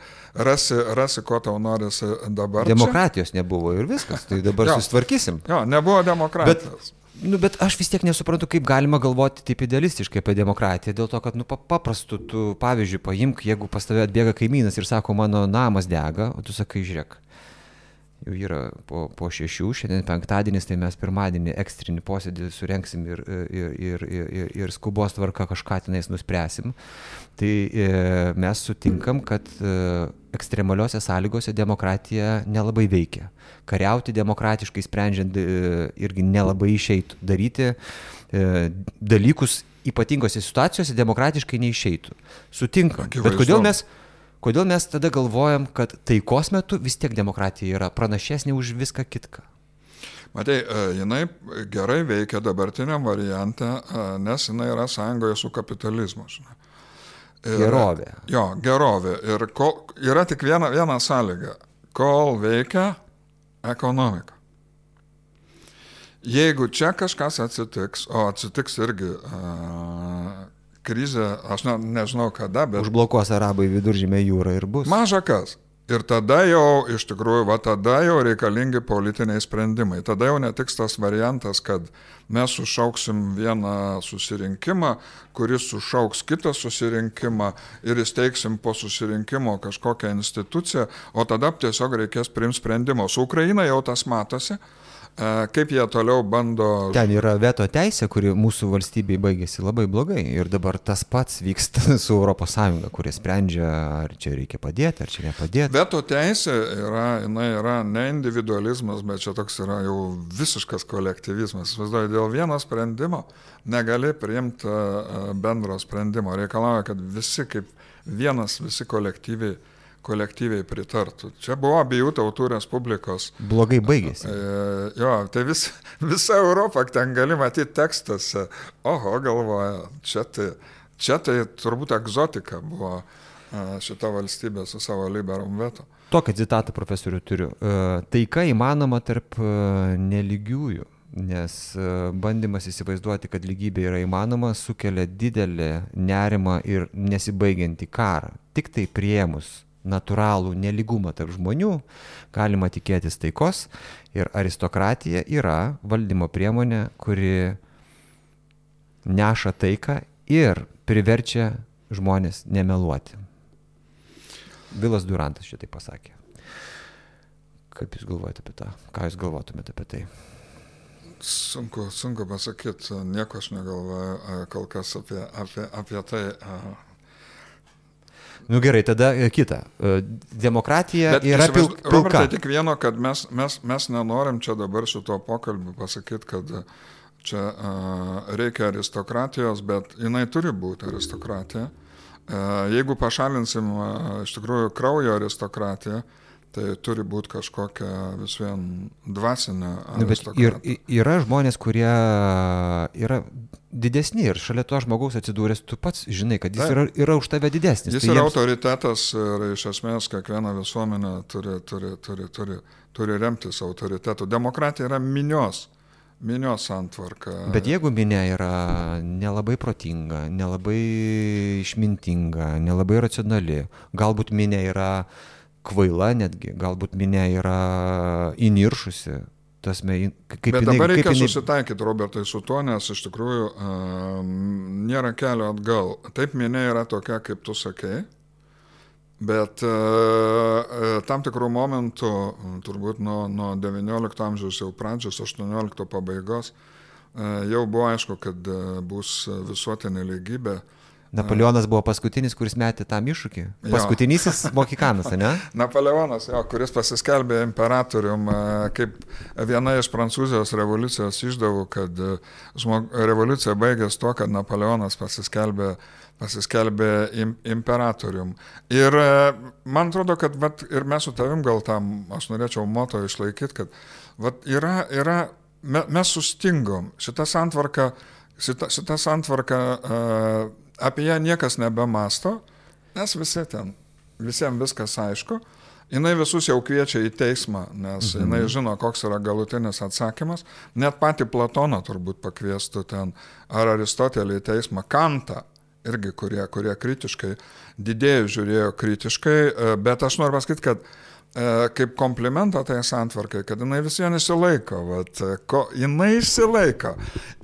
rasi, rasi ko tau norisi dabar. Demokratijos čia. nebuvo ir viskas, tai dabar susitvarkysim. Jo, nebuvo demokratijos. Bet... Nu, bet aš vis tiek nesuprantu, kaip galima galvoti taip idealistiškai apie demokratiją, dėl to, kad, nu, paprastu, tu, pavyzdžiui, paimk, jeigu pas tave atbėga kaimynas ir sako, mano namas dega, o tu sakai, žiūrėk, yra po, po šešių, šiandien penktadienis, tai mes pirmadienį ekstrinį posėdį surenksim ir, ir, ir, ir, ir skubos tvarka kažką tenais nuspręsim. Tai e, mes sutinkam, kad e, ekstremaliuose sąlygose demokratija nelabai veikia. Kariauti demokratiškai sprendžiant e, irgi nelabai išeitų. Daryti dalykus ypatingose situacijose demokratiškai neišeitų. Sutinkam. Bet kodėl mes kodėl mes tada galvojam, kad taikos metu vis tiek demokratija yra pranašesnė už viską kitką? Matai, e, jinai gerai veikia dabartiniam variante, e, nes jinai yra sąjungoje su kapitalizmu. Ir, gerovė. Jo, gerovė. Ir kol, yra tik viena, viena sąlyga. Kol veikia ekonomika. Jeigu čia kažkas atsitiks, o atsitiks irgi uh, krizė, aš ne, nežinau kada, bet... Užblokuos arabai viduržymė jūrą ir bus. Maža kas. Ir tada jau, iš tikrųjų, va tada jau reikalingi politiniai sprendimai. Tada jau netiks tas variantas, kad mes sušauksim vieną susirinkimą, kuris sušauks kitą susirinkimą ir įsteigsim po susirinkimo kažkokią instituciją, o tada tiesiog reikės priimti sprendimo. Su Ukraina jau tas matosi. Kaip jie toliau bando. Ten yra veto teisė, kuri mūsų valstybei baigėsi labai blogai. Ir dabar tas pats vyksta su ES, kurie sprendžia, ar čia reikia padėti, ar čia nepadėti. Veto teisė yra, jinai yra ne individualizmas, bet čia toks yra jau visiškas kolektyvizmas. Vaizduoju, dėl vieno sprendimo negali priimti bendro sprendimo. Reikalauja, kad visi kaip vienas, visi kolektyviai kolektyviai pritartų. Čia buvo abiejų tautų respublikos. Blogai baigėsi. E, jo, tai vis, visa Europa ten gali matyti tekstuose. Oho, galvoja, čia tai, čia tai turbūt egzotika buvo e, šita valstybė su savo liberum veto. Tokią citatą profesorių turiu. E, taika įmanoma tarp e, neligiųjų. Nes bandymas įsivaizduoti, kad lygybė yra įmanoma, sukelia didelį nerimą ir nesibaigiantį karą. Tik tai priemus natūralų neligumą tarp žmonių, galima tikėtis taikos ir aristokratija yra valdymo priemonė, kuri neša taiką ir priverčia žmonės nemeluoti. Vilas Durantas šitai pasakė. Kaip Jūs galvojate apie tą? Ką Jūs galvotumėte apie tai? Sunku, sunku pasakyti, nieko aš negalvoju kol kas apie, apie, apie tai. Nu gerai, tada e, kita. E, demokratija Bet, yra pil, pilka. Robertai, tik vieno, kad mes, mes, mes nenorim čia dabar šito pokalbio pasakyti, kad čia uh, reikia aristokratijos, bet jinai turi būti aristokratija. Uh, jeigu pašalinsim uh, iš tikrųjų kraujo aristokratiją, tai turi būti kažkokia vis vien dvasinė. Nu, bet ir, yra žmonės, kurie yra didesni ir šalia to žmogaus atsidūręs, tu pats žinai, kad jis Taip. yra, yra už tave didesnis. Jis tai yra jiems... autoritetas ir iš esmės kiekviena visuomenė turi, turi, turi, turi, turi remtis autoritetu. Demokratija yra minios minios santvarka. Bet jeigu minė yra nelabai protinga, nelabai išmintinga, nelabai racionali, galbūt minė yra kvaila netgi, galbūt minė yra įniršusi. Tasme, kaip Bet jinai, dabar reikia jinai... susitaikyti, Robertai, su tuo, nes iš tikrųjų uh, nėra kelio atgal. Taip, minė yra tokia, kaip tu sakei, Bet uh, tam tikrų momentų, turbūt nuo, nuo XIX amžiaus jau pradžios, XVIII pabaigos, uh, jau buvo aišku, kad uh, bus visuotinė lygybė. Napoleonas buvo paskutinis, kuris metė tam iššūkį. Paskutinysis Mokikanas, ne? Napoleonas, jo, kuris pasiskelbė imperatorium kaip viena iš Prancūzijos revoliucijos išdavų, kad žmog, revoliucija baigėsi tuo, kad Napoleonas pasiskelbė pasiskelbė im, imperatorium. Ir e, man atrodo, kad vat, ir mes su tavim gal tam, aš norėčiau moto išlaikyti, kad vat, yra, yra, me, mes sustingom. Šitą santvarką, šitą, šitą santvarką uh, apie ją niekas nebemasto, nes visi ten, visiems viskas aišku. Jis visus jau kviečia į teismą, nes mhm. jinai žino, koks yra galutinis atsakymas. Net pati Platoną turbūt pakviestų ten, ar Aristotelį į teismą, Kantą irgi, kurie, kurie kritiškai, didėjai žiūrėjo kritiškai, e, bet aš noriu pasakyti, kad kaip komplimentą tai santvarkai, kad jinai vis vien išsilaiko, vat, ko, jinai išsilaiko.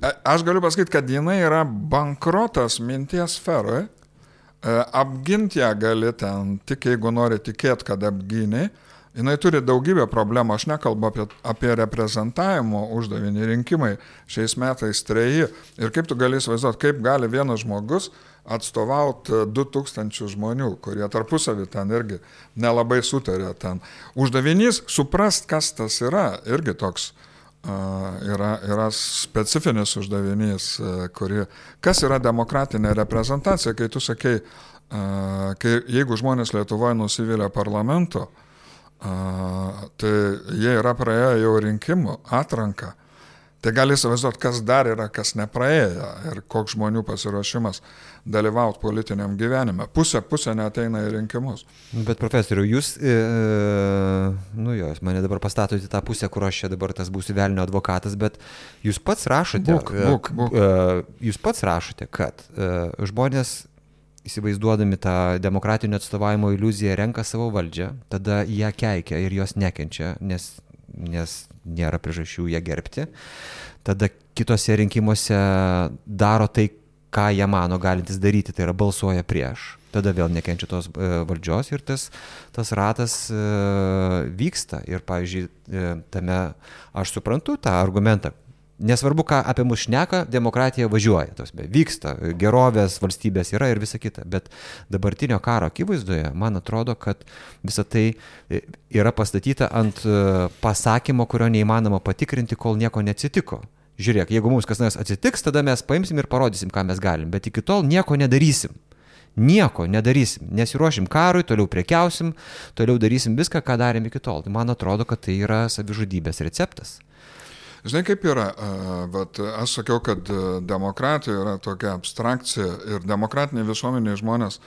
E, aš galiu pasakyti, kad jinai yra bankrotas minties sferoje, apginti ją gali ten, tik jeigu nori tikėti, kad apgyniai, jinai turi daugybę problemų, aš nekalbu apie, apie reprezentavimo uždavinį, rinkimai šiais metais treji. Ir kaip tu gali įsivaizduoti, kaip gali vienas žmogus atstovauti 2000 žmonių, kurie tarpusavį ten irgi nelabai sutarė ten. Uždavinys suprast, kas tas yra, irgi toks uh, yra, yra specifinis uždavinys, uh, kuri, kas yra demokratinė reprezentacija, kai tu sakei, uh, kai, jeigu žmonės Lietuvoje nusivylė parlamento, tai jie yra praėję jau rinkimų atranką. Tai gali įsivaizduoti, kas dar yra, kas nepraėjo ir koks žmonių pasiruošimas dalyvauti politiniam gyvenime. Pusė, pusė neteina į rinkimus. Bet profesoriu, jūs, e, nu jo, mane dabar pastatote į tą pusę, kur aš čia dabar tas būsiu velnio advokatas, bet jūs pats rašote, būk, būk, būk. E, jūs pats rašote, kad e, žmonės įsivaizduodami tą demokratinio atstovavimo iliuziją renka savo valdžią, tada ją keikia ir jos nekenčia, nes, nes nėra priežasčių ją gerbti. Tada kitose rinkimuose daro tai, ką jie mano galintis daryti, tai yra balsuoja prieš. Tada vėl nekenčia tos e, valdžios ir tas, tas ratas e, vyksta. Ir, pavyzdžiui, e, tame aš suprantu tą argumentą, Nesvarbu, ką apie mus šneka, demokratija važiuoja, tos be, vyksta, gerovės valstybės yra ir visa kita. Bet dabartinio karo akivaizdoje, man atrodo, kad visa tai e, yra pastatyta ant e, pasakymo, kurio neįmanoma patikrinti, kol nieko neatsitiko. Žiūrėk, jeigu mums kas nors atsitiks, tada mes paimsim ir parodysim, ką mes galim, bet iki tol nieko nedarysim. Nieko nedarysim, nesiuošim karui, toliau prekiausim, toliau darysim viską, ką darėm iki tol. Tai man atrodo, kad tai yra savižudybės receptas. Žinai, kaip yra, bet aš sakiau, kad demokratija yra tokia abstrakcija ir demokratiniai visuomeniai žmonės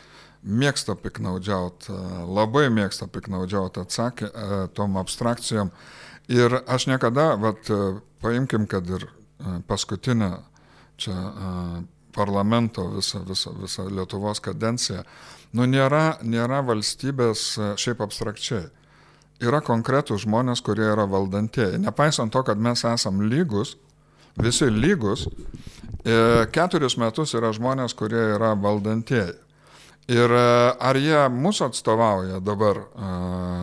mėgsta piknaudžiauti, labai mėgsta piknaudžiauti atsakė, tom abstrakcijom. Ir aš niekada, vat, paimkim, kad ir paskutinę čia parlamento visą, visą, visą Lietuvos kadenciją, nu nėra, nėra valstybės šiaip abstrakčiai yra konkretūs žmonės, kurie yra valdantieji. Nepaisant to, kad mes esam lygus, visi lygus, e, keturis metus yra žmonės, kurie yra valdantieji. Ir e, ar jie mūsų atstovauja dabar, e,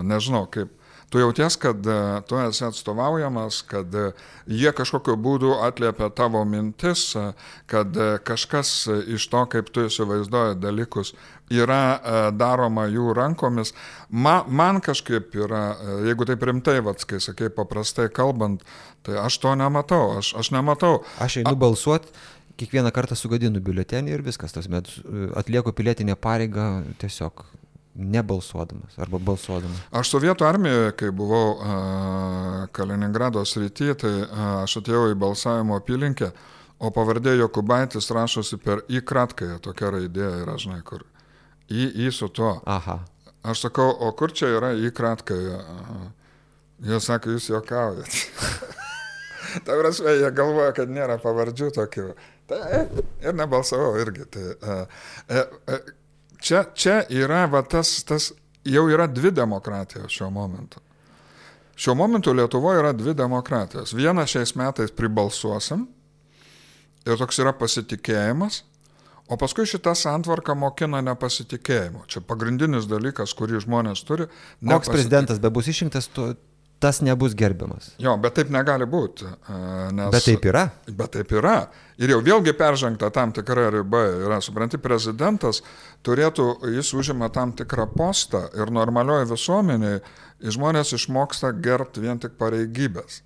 nežinau, kaip tu jauties, kad e, tu esi atstovaujamas, kad e, jie kažkokiu būdu atliepia tavo mintis, e, kad kažkas iš to, kaip tu įsivaizduoji dalykus, yra daroma jų rankomis. Ma, man kažkaip yra, jeigu taip rimtai, vats, kai sakai paprastai kalbant, tai aš to nematau, aš, aš nematau. Aš einu balsuoti kiekvieną kartą sugadinu biuletenį ir viskas, tas met atlieku pilietinę pareigą tiesiog nebalsuodamas arba balsuodamas? Aš sovietų armijoje, kai buvau uh, Kaliningrado srityje, tai uh, aš atėjau į balsavimo apylinkę, o pavardė Jokubaitis rašosi per į kratką, tokia raidė yra, žinai, kur. Į, į su tuo. Aha. Aš sakau, o kur čia yra į kratką? Jie sako, jūs juokaujat. Ta prasme, jie galvoja, kad nėra pavardžių tokių. Tai, ir nebalsavau irgi. Tai, e, e, čia, čia yra va, tas, tas, jau yra dvi demokratijos šiuo momentu. Šiuo momentu Lietuvoje yra dvi demokratijos. Vieną šiais metais pribalsuosim ir toks yra pasitikėjimas, o paskui šita santvarka mokina nepasitikėjimu. Čia pagrindinis dalykas, kurį žmonės turi. Koks prezidentas be bus išrinktas, tu, tas nebus gerbiamas. Jo, bet taip negali būti. Nes, bet taip yra. Bet taip yra. Ir jau vėlgi peržengta tam tikra riba yra, supranti, prezidentas turėtų, jis užima tam tikrą postą ir normalioje visuomenėje žmonės išmoksta gerbti vien tik pareigybės.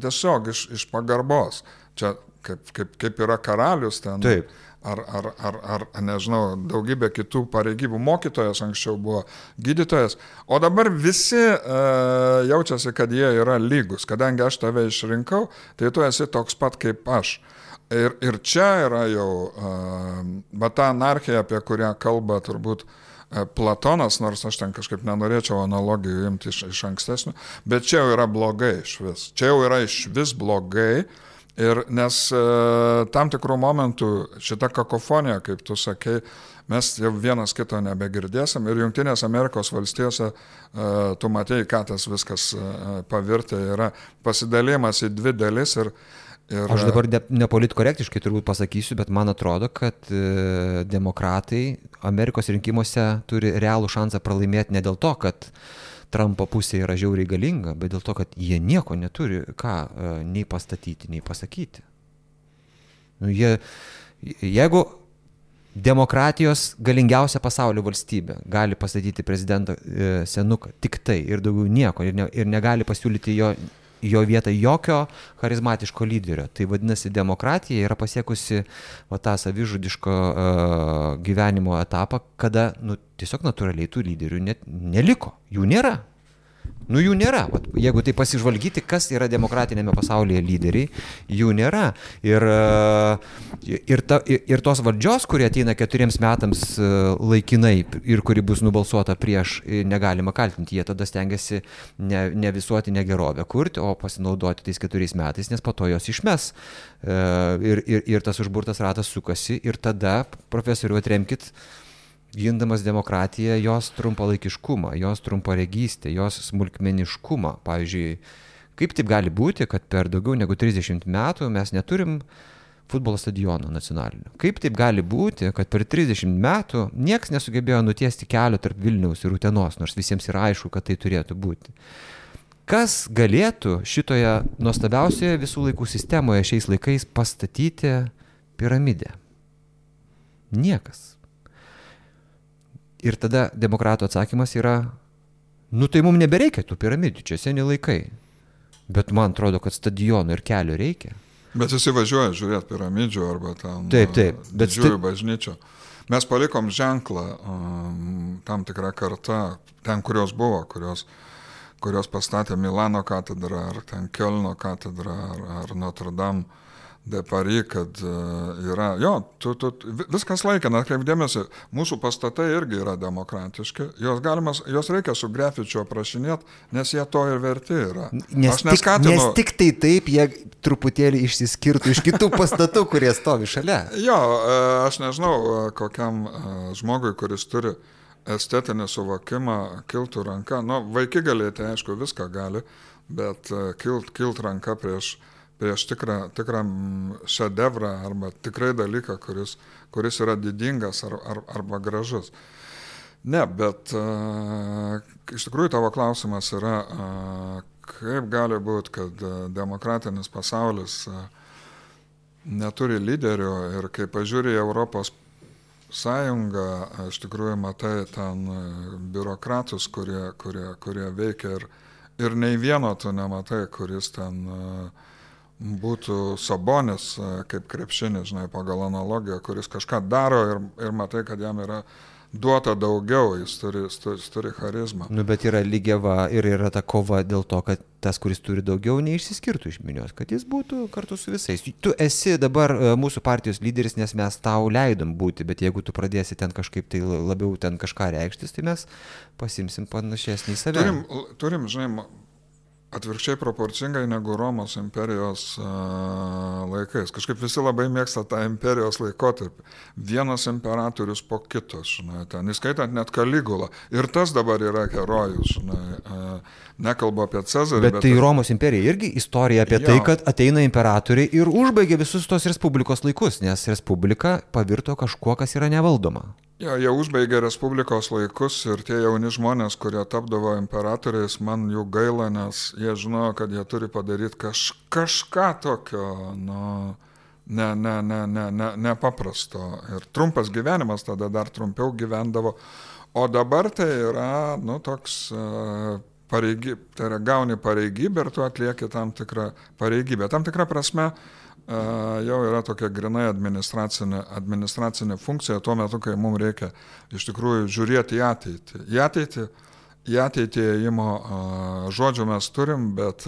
Tiesiog iš, iš pagarbos. Čia kaip, kaip, kaip yra karalius ten. Taip ar, ar, ar, ar, nežinau, daugybė kitų pareigybų. Mokytojas anksčiau buvo gydytojas, o dabar visi uh, jaučiasi, kad jie yra lygus. Kadangi aš tave išrinkau, tai tu esi toks pat kaip aš. Ir, ir čia yra jau, bet ta anarchija, apie kurią kalba turbūt Platonas, nors aš ten kažkaip nenorėčiau analogijų imti iš, iš ankstesnių, bet čia jau yra blogai iš vis. Čia jau yra iš vis blogai. Ir nes e, tam tikrų momentų šita kakofonija, kaip tu sakei, mes jau vienas kito nebegirdėsim. Ir Junktinės Amerikos valstijose e, tu matėjai, ką tas viskas e, pavirtė, yra pasidalėjimas į dvi dalis. Ir, ir... Aš dabar nepolitkorektiškai turbūt pasakysiu, bet man atrodo, kad demokratai Amerikos rinkimuose turi realų šansą pralaimėti ne dėl to, kad Trumpo pusė yra žiauriai galinga, bet dėl to, kad jie nieko neturi ką e, nei pastatyti, nei pasakyti. Nu, jie, jeigu demokratijos galingiausia pasaulio valstybė gali pastatyti prezidentą e, senuką, tik tai ir daugiau nieko, ir, ne, ir negali pasiūlyti jo jo vietą jokio charizmatiško lyderio. Tai vadinasi, demokratija yra pasiekusi va, tą savižudiško uh, gyvenimo etapą, kada nu, tiesiog natūraliai tų lyderių net neliko, jų nėra. Nu jų nėra. Vat, jeigu tai pasižvalgyti, kas yra demokratinėme pasaulyje lyderiai, jų nėra. Ir, e, ir, ta, ir tos valdžios, kurie ateina keturiems metams e, laikinai ir kuri bus nubalsuota prieš, e, negalima kaltinti. Jie tada stengiasi ne, ne visuotinę gerovę kurti, o pasinaudoti tais keturiais metais, nes po to jos išmes. Ir, ir, ir tas užburtas ratas sukasi ir tada, profesoriu, atremkit gindamas demokratiją, jos trumpalaikiškumą, jos trumparegystę, jos smulkmeniškumą. Pavyzdžiui, kaip taip gali būti, kad per daugiau negu 30 metų mes neturim futbolo stadiono nacionalinio. Kaip taip gali būti, kad per 30 metų niekas nesugebėjo nutiesti kelio tarp Vilniaus ir Utenos, nors visiems yra aišku, kad tai turėtų būti. Kas galėtų šitoje nuostabiausioje visų laikų sistemoje šiais laikais pastatyti piramidę? Niekas. Ir tada demokratų atsakymas yra, nu tai mums nebereikia tų piramidų, čia seni laikai. Bet man atrodo, kad stadionų ir kelio reikia. Bet visi važiuoja žiūrėti piramidžių arba tam taip, taip, bet didžiųjų sti... bažnyčių. Mes palikom ženklą um, tam tikrą kartą, ten kurios buvo, kurios, kurios pastatė Milano katedrą, ar ten Kelno katedrą, ar, ar Notre Dame de Paris, kad e, yra, jo, tu, tu, viskas laikina, kaip dėmesį, mūsų pastatai irgi yra demokratiški, juos, galima, juos reikia su grafičiu aprašinėti, nes jie to ir verti yra. Nes, Aš neskatinu. Tik, nes tik tai taip jie truputėlį išsiskirtų iš kitų pastatų, kurie stovi šalia. Jo, e, aš nežinau, e, kokiam žmogui, kuris turi estetinį suvokimą, kiltų ranka, nu, vaikai galėtų, aišku, viską gali, bet kilt, kilt ranka prieš uh, prieš tikrą, tikrą šedevrą arba tikrai dalyką, kuris, kuris yra didingas ar, ar, arba gražus. Ne, bet uh, iš tikrųjų tavo klausimas yra, uh, kaip gali būti, kad uh, demokratinis pasaulis uh, neturi lyderių ir kai pažiūrė Europos sąjungą, iš tikrųjų matai ten biurokratus, kurie, kurie, kurie veikia ir, ir nei vieno tu nematai, kuris ten uh, būtų Sabonis, e, kaip krepšinis, žinai, pagal analogiją, kuris kažką daro ir, ir matai, kad jam yra duota daugiau, jis turi, jis turi, jis turi charizmą. Nu, bet yra lygiava ir yra ta kova dėl to, kad tas, kuris turi daugiau, neišsiskirtų iš minios, kad jis būtų kartu su visais. Tu esi dabar e, mūsų partijos lyderis, nes mes tau leidom būti, bet jeigu tu pradėsi ten kažkaip tai labiau ten kažką reikštis, tai mes pasimsim panašesnį į save. Turim, turim žinai, atvirkščiai proporcingai negu Romos imperijos laikais. Kažkaip visi labai mėgsta tą imperijos laikotarpį. Vienas imperatorius po kito, žinai, ten, įskaitant net Kaligulą. Ir tas dabar yra herojus, žinai. Nekalbu apie Cezarį. Bet, bet tai Romos imperija irgi istorija apie jo. tai, kad ateina imperatoriai ir užbaigia visus tos Respublikos laikus, nes Respublika pavirto kažkuo, kas yra nevaldoma. Jo, jie užbaigė Respublikos laikus ir tie jauni žmonės, kurie tapdavo imperatoriais, man jų gaila, nes jie žinojo, kad jie turi padaryti kaž, kažką tokio, nu, ne, ne, ne, ne, ne, nepaprasto. Ir trumpas gyvenimas tada dar trumpiau gyvendavo. O dabar tai yra, nu, toks uh, pareigy, tai yra gauni pareigybę ir tu atlieki tam tikrą pareigybę. Tam tikrą prasme, uh, jau yra tokia grinai administracinė, administracinė funkcija tuo metu, kai mums reikia iš tikrųjų žiūrėti į ateitį. Į ateitį, į ateitį įėjimo žodžių mes turim, bet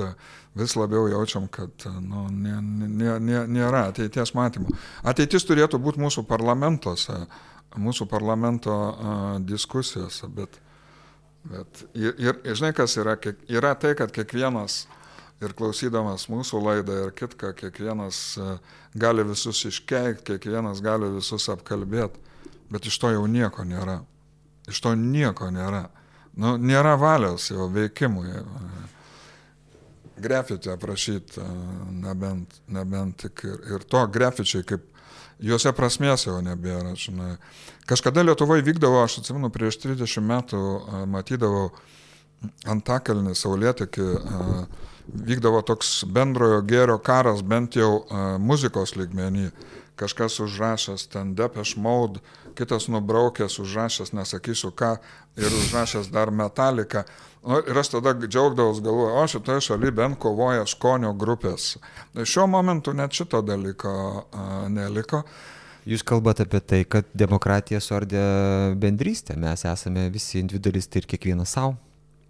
vis labiau jaučiam, kad nu, nė, nė, nė, nėra ateities matymo. Ateitis turėtų būti mūsų parlamentuose, mūsų parlamento diskusijose, bet, bet ir, ir žinai, kas yra, yra tai, kad kiekvienas uh, ir klausydamas mūsų laidą ir kitką, kiekvienas e, gali visus iškeikti, kiekvienas gali visus apkalbėti, bet iš to jau nieko nėra. Iš to nieko nėra. Nu, nėra valios jau veikimui. Grafitį aprašyti, e, nebent, nebent tik ir, ir to grafičiai kaip juose prasmės jau nebėra. Žinai. Kažkada Lietuvoje vykdavo, aš atsimenu, prieš 30 metų e, matydavau Antakalnį, Saulėtekį, uh, vykdavo toks bendrojo gėrio karas, bent jau uh, muzikos lygmenį. Kažkas užrašęs ten Depeche Mode, kitas nubraukęs, užrašęs, nesakysiu ką, ir užrašęs dar Metallica. Nu, ir aš tada džiaugdavaus galvoju, o šitoje šalyje bent kovoja skonio grupės. Šiuo momentu net šito dalyko uh, neliko. Jūs kalbate apie tai, kad demokratija suardė bendrystę, mes esame visi individualistai ir kiekvienas savo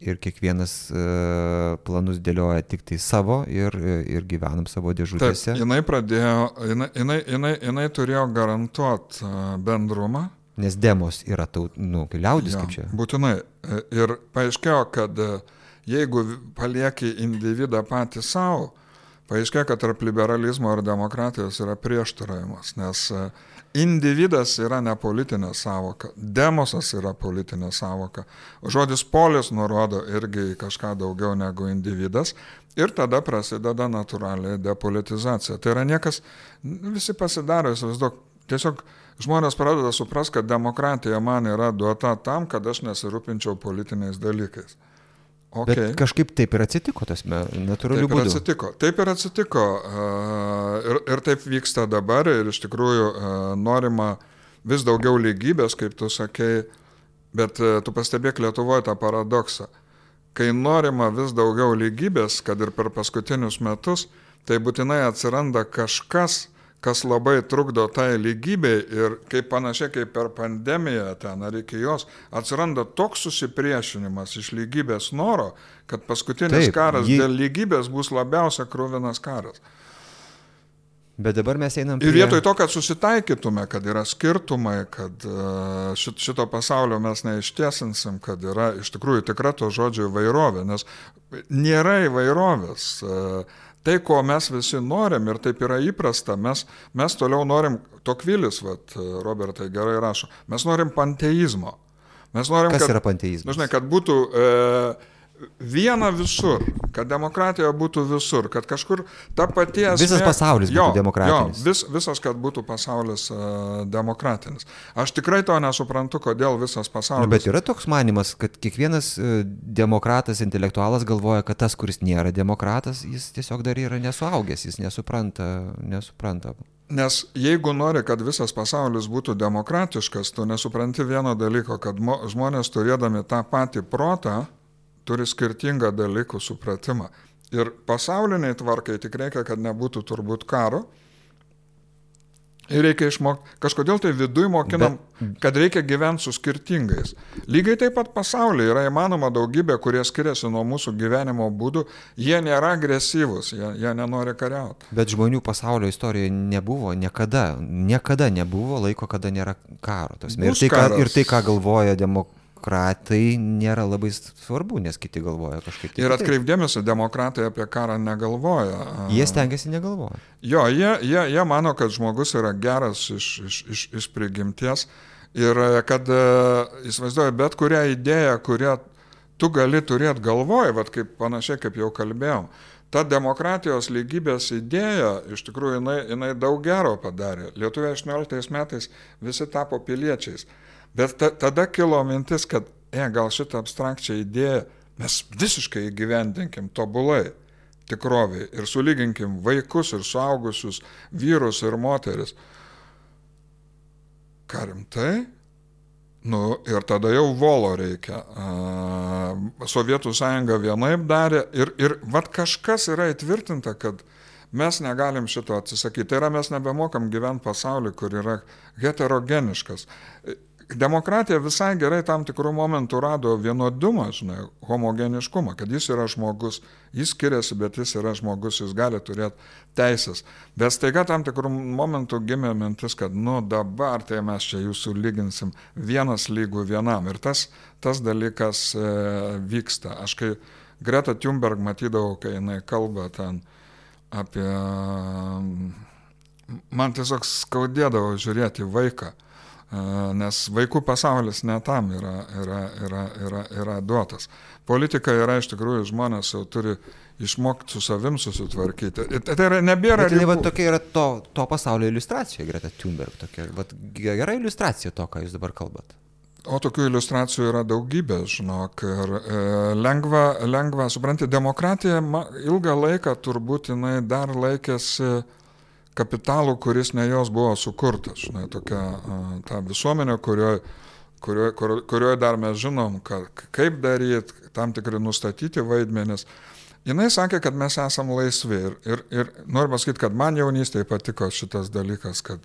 ir kiekvienas uh, planus dėlioja tik tai savo ir, ir gyvenam savo dėžutėse. Taip, jinai pradėjo, jinai, jinai, jinai, jinai turėjo garantuoti uh, bendrumą. Nes demos yra taut, nu, liaudis ja, kaip čia. Būtinai. Ir paaiškėjo, kad e, jeigu palieki individą patį savo, paaiškėjo, kad tarp liberalizmo ir demokratijos yra prieštaravimas, nes uh, Individas yra ne politinė savoka, demosas yra politinė savoka. Žodis polis nurodo irgi kažką daugiau negu individas ir tada prasideda natūraliai depolitizacija. Tai yra niekas, visi pasidaro, įsivaizduok, tiesiog žmonės pradeda suprasti, kad demokratija man yra duota tam, kad aš nesirūpinčiau politiniais dalykais. Okay. Bet kažkaip taip ir atsitiko, tas natūraliu būdu. Taip ir atsitiko, taip ir atsitiko. Ir, ir taip vyksta dabar ir iš tikrųjų norima vis daugiau lygybės, kaip tu sakei, bet tu pastebėk Lietuvoje tą paradoksą. Kai norima vis daugiau lygybės, kad ir per paskutinius metus, tai būtinai atsiranda kažkas, kas labai trukdo tai lygybei ir kaip panašiai kaip per pandemiją ten ar iki jos atsiranda toks susipriešinimas iš lygybės noro, kad paskutinis Taip, karas jį... dėl lygybės bus labiausia krūvinas karas. Bet dabar mes einam. Prie... Ir vietoj to, kad susitaikytume, kad yra skirtumai, kad uh, šito pasaulio mes neištiesinsim, kad yra iš tikrųjų tikra to žodžio įvairovė, nes nėra įvairovės. Uh, tai, ko mes visi norim ir taip yra įprasta, mes, mes toliau norim, Tokvilis, vat, Robertai gerai rašo, mes norim panteizmo. Mes norim, Kas kad, yra panteizmas? Žinai, kad būtų e, viena visur, kad demokratija būtų visur, kad kažkur ta pati esmė. Visas pasaulis jo, būtų demokratinis. Jo, vis, visas, kad būtų pasaulis uh, demokratinis. Aš tikrai to nesuprantu, kodėl visas pasaulis. Nu, bet yra toks manimas, kad kiekvienas uh, demokratas, intelektualas galvoja, kad tas, kuris nėra demokratas, jis tiesiog dar yra nesuaugęs, jis nesupranta. nesupranta. Nes jeigu nori, kad visas pasaulis būtų demokratiškas, tu nesupranti vieno dalyko, kad žmonės turėdami tą patį protą, turi skirtingą dalykų supratimą. Ir pasauliniai tvarkai tik reikia, kad nebūtų turbūt karo. Ir reikia išmokti, kažkodėl tai viduje mokinam, Bet... kad reikia gyventi su skirtingais. Lygiai taip pat pasaulyje yra įmanoma daugybė, kurie skiriasi nuo mūsų gyvenimo būdų, jie nėra agresyvūs, jie, jie nenori kariauti. Bet žmonių pasaulio istorijoje nebuvo, niekada, niekada nebuvo laiko, kada nėra karo. Ir tai, ką, ir tai, ką galvoja demokratija demokratai nėra labai svarbu, nes kiti galvoja kažkaip. Ir atkreipdėmėsi, demokratai apie karą negalvoja. Jie stengiasi negalvoja. Jo, jie, jie, jie mano, kad žmogus yra geras iš, iš, iš, iš prigimties ir kad, įsivaizduoju, bet kurią idėją, kurią tu gali turėti galvoje, vad kaip panašiai kaip jau kalbėjom, ta demokratijos lygybės idėja, iš tikrųjų, jinai, jinai daug gero padarė. Lietuvė 18 metais visi tapo piliečiais. Bet ta, tada kilo mintis, kad, e, gal šitą abstrakčią idėją mes visiškai įgyvendinkim tobulai tikroviai ir sulyginkim vaikus ir suaugusius, vyrus ir moteris. Ką rimtai? Nu, ir tada jau volo reikia. Sovietų sąjunga vienaip darė ir, ir vad kažkas yra įtvirtinta, kad mes negalim šito atsisakyti. Tai yra, mes nebemokam gyventi pasaulį, kur yra heterogeniškas demokratija visai gerai tam tikrų momentų rado vienodumą, žinai, homogeniškumą, kad jis yra žmogus, jis skiriasi, bet jis yra žmogus, jis gali turėti teisės. Bet staiga tam tikrų momentų gimė mintis, kad, nu dabar tai mes čia jūsų lyginsim vienas lygų vienam. Ir tas, tas dalykas e, vyksta. Aš kai Greta Thunberg matydavau, kai jinai kalba ten apie... Man tiesiog skaudėdavo žiūrėti vaiką nes vaikų pasaulis netam yra, yra, yra, yra, yra duotas. Politika yra iš tikrųjų žmonės jau turi išmokti su savim susitvarkyti. Tai yra nebėra... Tai va, tokia yra to, to pasaulio iliustracija, Greta Thunberg, tokia va, gera iliustracija to, ką jūs dabar kalbat. O tokių iliustracijų yra daugybė, žinok, ir e, lengva, lengva, supranti, demokratija ma, ilgą laiką turbūt jinai dar laikėsi kapitalu, kuris ne jos buvo sukurtas. Žinai, tokia ta visuomenė, kurioje kurioje kurio, kurio dar mes žinom, ka, kaip daryti, tam tikri nustatyti vaidmenis. Jis sakė, kad mes esame laisvi ir, ir, ir noriu pasakyti, kad man jaunystėje patiko šitas dalykas, kad,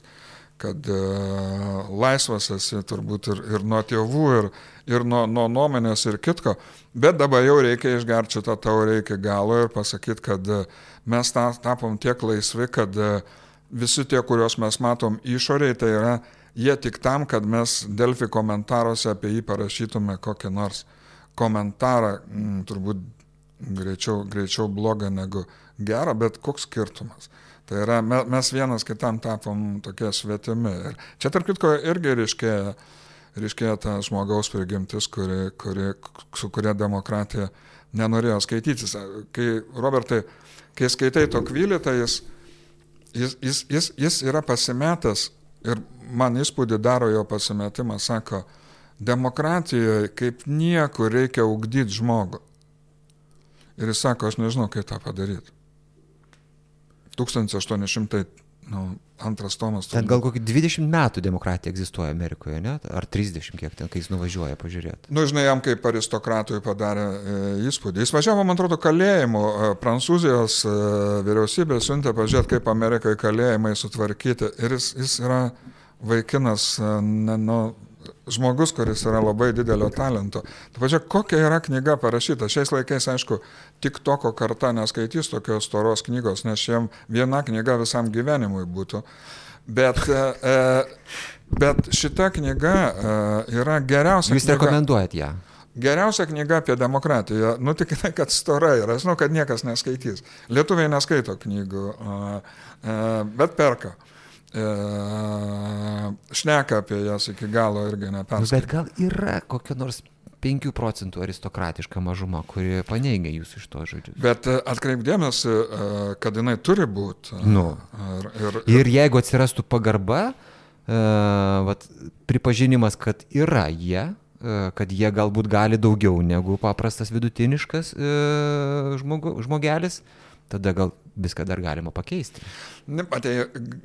kad uh, laisvas esi turbūt ir, ir nuo tėvų, ir, ir nuo, nuo nuomonės ir kitko, bet dabar jau reikia išgerti šitą taurę iki galo ir pasakyti, kad uh, mes ta, tapom tiek laisvi, kad uh, visi tie, kuriuos mes matom išoriai, tai yra jie tik tam, kad mes Delfi komentaruose apie jį parašytume kokį nors komentarą, m, mm, turbūt greičiau, greičiau blogą negu gerą, bet koks skirtumas. Tai yra, mes vienas kitam tapom tokie svetimi. Ir čia tarp kitko irgi ryškėja, ryškėja ta žmogaus prigimtis, kuri, kuri, su kuria demokratija nenorėjo skaitytis. Kai, Robertai, kai skaitai to kvylį, tai jis jis, jis, jis, jis yra pasimetęs ir man įspūdį daro jo pasimetimas, sako, demokratijoje kaip niekur reikia ugdyti žmogų. Ir jis sako, aš nežinau, kaip tą padaryti. 1800 nu, antras tomas. Ten gal kokį 20 metų demokratija egzistuoja Amerikoje, ne? Ar 30, kiek ten, kai jis nuvažiuoja pažiūrėti. Nu, žinai, jam kaip aristokratui padarė e, įspūdį. Jis važiavo, man atrodo, kalėjimu. E, Prancūzijos e, vyriausybė siuntė pažiūrėti, kaip Amerikai kalėjimai sutvarkyti. Ir jis, jis yra vaikinas, e, ne, nu, žmogus, kuris yra labai didelio talento. Tai pažiūrėk, kokia yra knyga parašyta. Šiais laikais, aišku, tik toko karta neskaitys tokios storos knygos, nes jiem viena knyga visam gyvenimui būtų. Bet, e, e bet šita knyga e, yra geriausia. Jūs knyga. rekomenduojat ją? Geriausia knyga apie demokratiją, nu tik tai, kad stora yra, žinau, kad niekas neskaitys. Lietuviai neskaito knygų, bet perka. Šneka apie jas iki galo irgi neperskaitė. Bet gal yra kokia nors 5 procentų aristokratiška mažuma, kuri paneigia jūsų iš to žodžius. Bet e, atkreipdėmėsi, e, kad jinai turi būti. Nu. Ir, ir, ir... ir jeigu atsirastų pagarba, vat, pripažinimas, kad yra jie, kad jie galbūt gali daugiau negu paprastas vidutiniškas žmogu, žmogelis, tada gal viską dar galima pakeisti. Ne, tai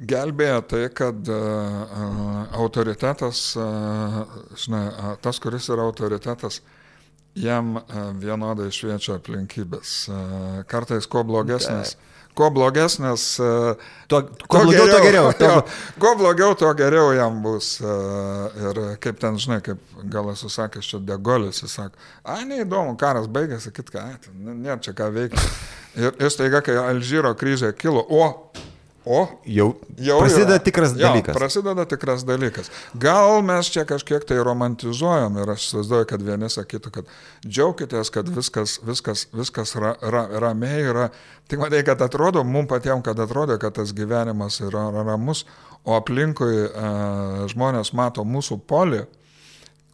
gelbėja tai, kad uh, autoritetas, uh, žinai, uh, tas, kuris yra autoritetas, jam e, vienodai šviečia aplinkybės. E, kartais kuo blogesnis. Kuo blogesnis, e, tuo, kuo blogiau, tuo geriau. Tuo... Jo, kuo blogiau, tuo geriau jam bus. Ir kaip ten, žinai, kaip gal esu sakęs, čia degolis, jis sako, a, neįdomu, karas baigėsi, kitką, nėra čia ką veikti. Ir, ir staiga, kai Alžyro kryžė kilo, o, O, jau, jau prasideda yra. tikras dalykas. Jo, prasideda tikras dalykas. Gal mes čia kažkiek tai romantizuojam ir aš įsivaizduoju, kad vieni sakytų, kad džiaukitės, kad viskas, viskas, viskas ra, ra, ramiai yra. Tik matai, kad atrodo, mums patiems, kad atrodo, kad tas gyvenimas yra ramus, o aplinkui e, žmonės mato mūsų polį,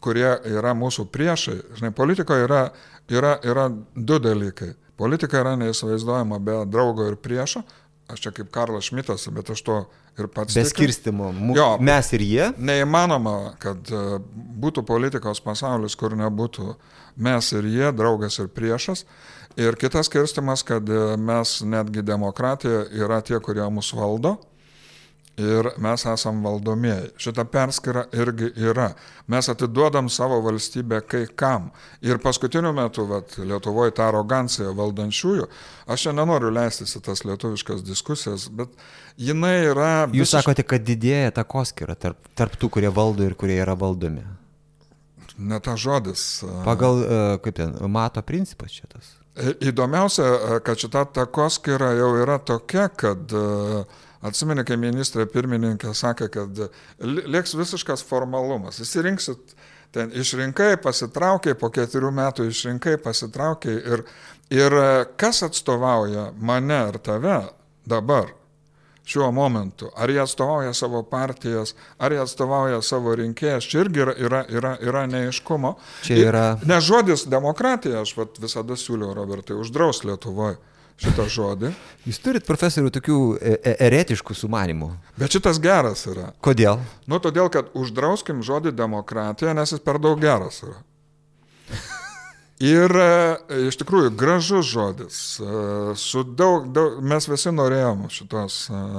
kurie yra mūsų priešai. Žinai, politikoje yra, yra, yra du dalykai. Politika yra neįsivaizduojama be draugo ir priešo, aš čia kaip Karlas Šmitas, bet aš to ir pats. Be skirstimo. Jo, mes ir jie. Neįmanoma, kad e, būtų politikos pasaulis, kur nebūtų mes ir jie, draugas ir priešas. Ir kitas skirstimas, kad e, mes netgi demokratija yra tie, kurie mus valdo ir mes esam valdomieji. Šita perskira irgi yra. Mes atiduodam savo valstybę kai kam. Ir paskutiniu metu, vat, Lietuvoje ta arogancija valdančiųjų, aš čia nenoriu leistis į tas lietuviškas diskusijas, bet jinai yra... Jūs visiš... sakote, kad didėja ta koskira tarp, tarp tų, kurie valdo ir kurie yra valdomi. Ne ta žodis. Pagal, kaip ten, mato principas šitas. Įdomiausia, kad šita takoskira jau yra tokia, kad uh, Atsimeni, kai ministrė pirmininkė sakė, kad lieks visiškas formalumas. Įsirinksit, ten išrinkai, pasitraukiai, po keturių metų išrinkai, pasitraukiai ir, ir kas atstovauja mane ar tave dabar? šiuo momentu. Ar jie atstovauja savo partijas, ar jie atstovauja savo rinkėjas, čia irgi yra, yra, yra, yra neiškumo. Čia yra. Nes žodis demokratija, aš visada siūliau, Robertai, uždraus Lietuvoje šitą žodį. Jūs turit profesorių tokių e, e, eretiškų sumanimų. Bet šitas geras yra. Kodėl? Nu, todėl, kad uždrauskim žodį demokratija, nes jis per daug geras yra. Ir e, iš tikrųjų gražus žodis. Su daug, daug, mes visi norėjom šitos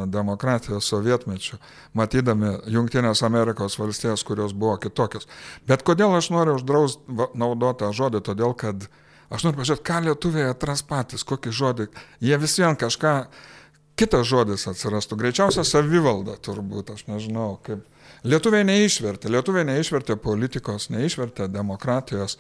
demokratijos sovietmečių, matydami Junktinės Amerikos valstijas, kurios buvo kitokios. Bet kodėl aš noriu uždrausti naudotą žodį? Todėl, kad uh, Aš noriu pažiūrėti, ką lietuviai atras patys, kokį žodį. Jie vis vien kažką, kitas žodis atsirastų. Greičiausia savivalda turbūt, aš nežinau, kaip. Lietuviai neišvertė, lietuviai neišvertė politikos, neišvertė demokratijos.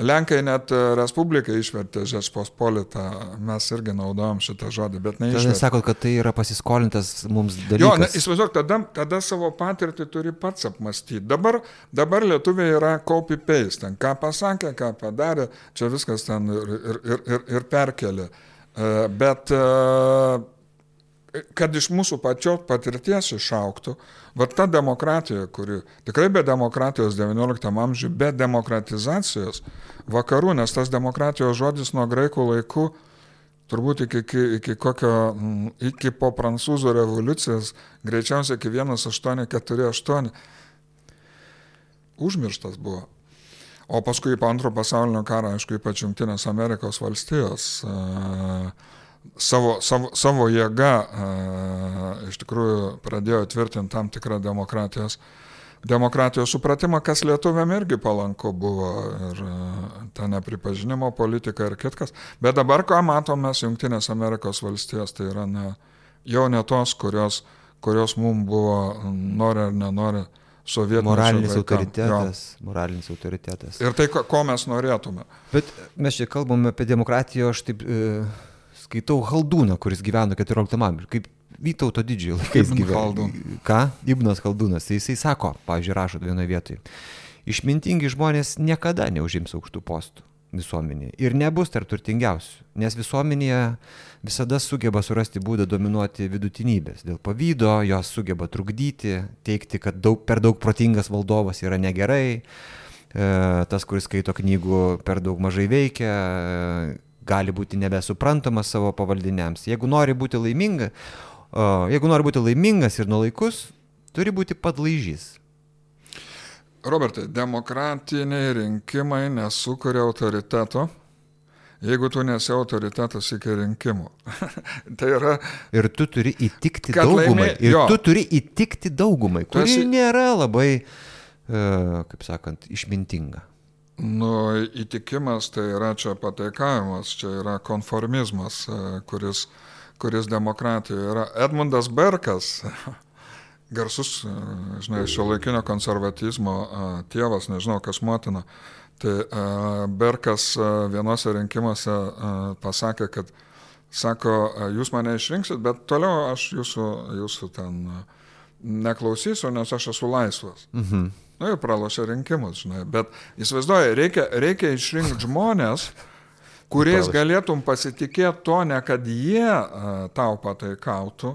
Lenkai net e, Respubliką išvertė Žečpospolitą, mes irgi naudojam šitą žodį, bet neišvertė. Jūs sakot, kad tai yra pasiskolintas mums dalykas. Jo, įsivaizduok, tada, tada savo patirtį turi pats apmastyti. Dabar, dabar lietuviai yra copy-paste, ten ką pasakė, ką padarė, čia viskas ten ir, ir, ir, ir, perkelė. E, bet e, kad iš mūsų pačios patirties išauktų, va ta demokratija, kuri tikrai be demokratijos XIX amžiuje, be demokratizacijos vakarų, nes tas demokratijos žodis nuo graikų laikų, turbūt iki, iki, iki kokio, iki po prancūzų revoliucijos, greičiausiai iki 1848, užmirštas buvo. O paskui po antro pasaulinio karo, aišku, ypač Junktinės Amerikos valstijos. Uh, savo, savo, savo jėga iš tikrųjų pradėjo tvirtinti tam tikrą demokratijos, demokratijos supratimą, kas lietuviam irgi palanku buvo ir ta nepripažinimo politika ir kitkas. Bet dabar, ką matome, Junktinės Amerikos valstijos, tai yra ne, jau ne tos, kurios, kurios mums buvo nori ar nenori. Moralinis vaikam. autoritetas. Jo. Moralinis autoritetas. Ir tai, ko, ko mes norėtume. Bet mes čia kalbame apie demokratiją, aš taip... E skaitau Haldūną, kuris gyveno 14 amžiuje, kaip Vytauto didžiojo laikais gyveno. Ką? Ibnas Haldūnas. Tai jisai sako, pavyzdžiui, rašo vienoje vietoje. Išmintingi žmonės niekada neužims aukštų postų visuomenėje ir nebus tarp turtingiausių, nes visuomenėje visada sugeba surasti būdą dominuoti vidutinybės. Dėl pavydo jos sugeba trukdyti, teikti, kad daug, per daug protingas valdovas yra negerai, e, tas, kuris skaito knygų, per daug mažai veikia, gali būti nebesuprantamas savo pavaldiniams. Jeigu nori būti laiminga, jeigu nori būti laimingas ir nuolaikus, turi būti padlaižys. Robertai, demokratiniai rinkimai nesukuria autoriteto, jeigu tu nesi autoritetas iki rinkimų. tai yra. Ir tu turi įtikti daugumai. Laimė, ir jo. tu turi įtikti daugumai, kuri esi... nėra labai, uh, kaip sakant, išmintinga. Nu, įtikimas tai yra čia pateikavimas, čia yra konformizmas, kuris, kuris demokratijoje yra. Edmundas Berkas, garsus, žinai, šio laikinio konservatizmo tėvas, nežinau, kas motina, tai Berkas vienose rinkimuose pasakė, kad sako, jūs mane išrinksit, bet toliau aš jūsų, jūsų ten neklausysiu, nes aš esu laisvas. Mhm. Na nu, ir pralošia rinkimus, žinai. Bet įsivaizduoju, reikia, reikia išrinkti žmonės, kuriais galėtum pasitikėti to, ne kad jie uh, tau pataikautų,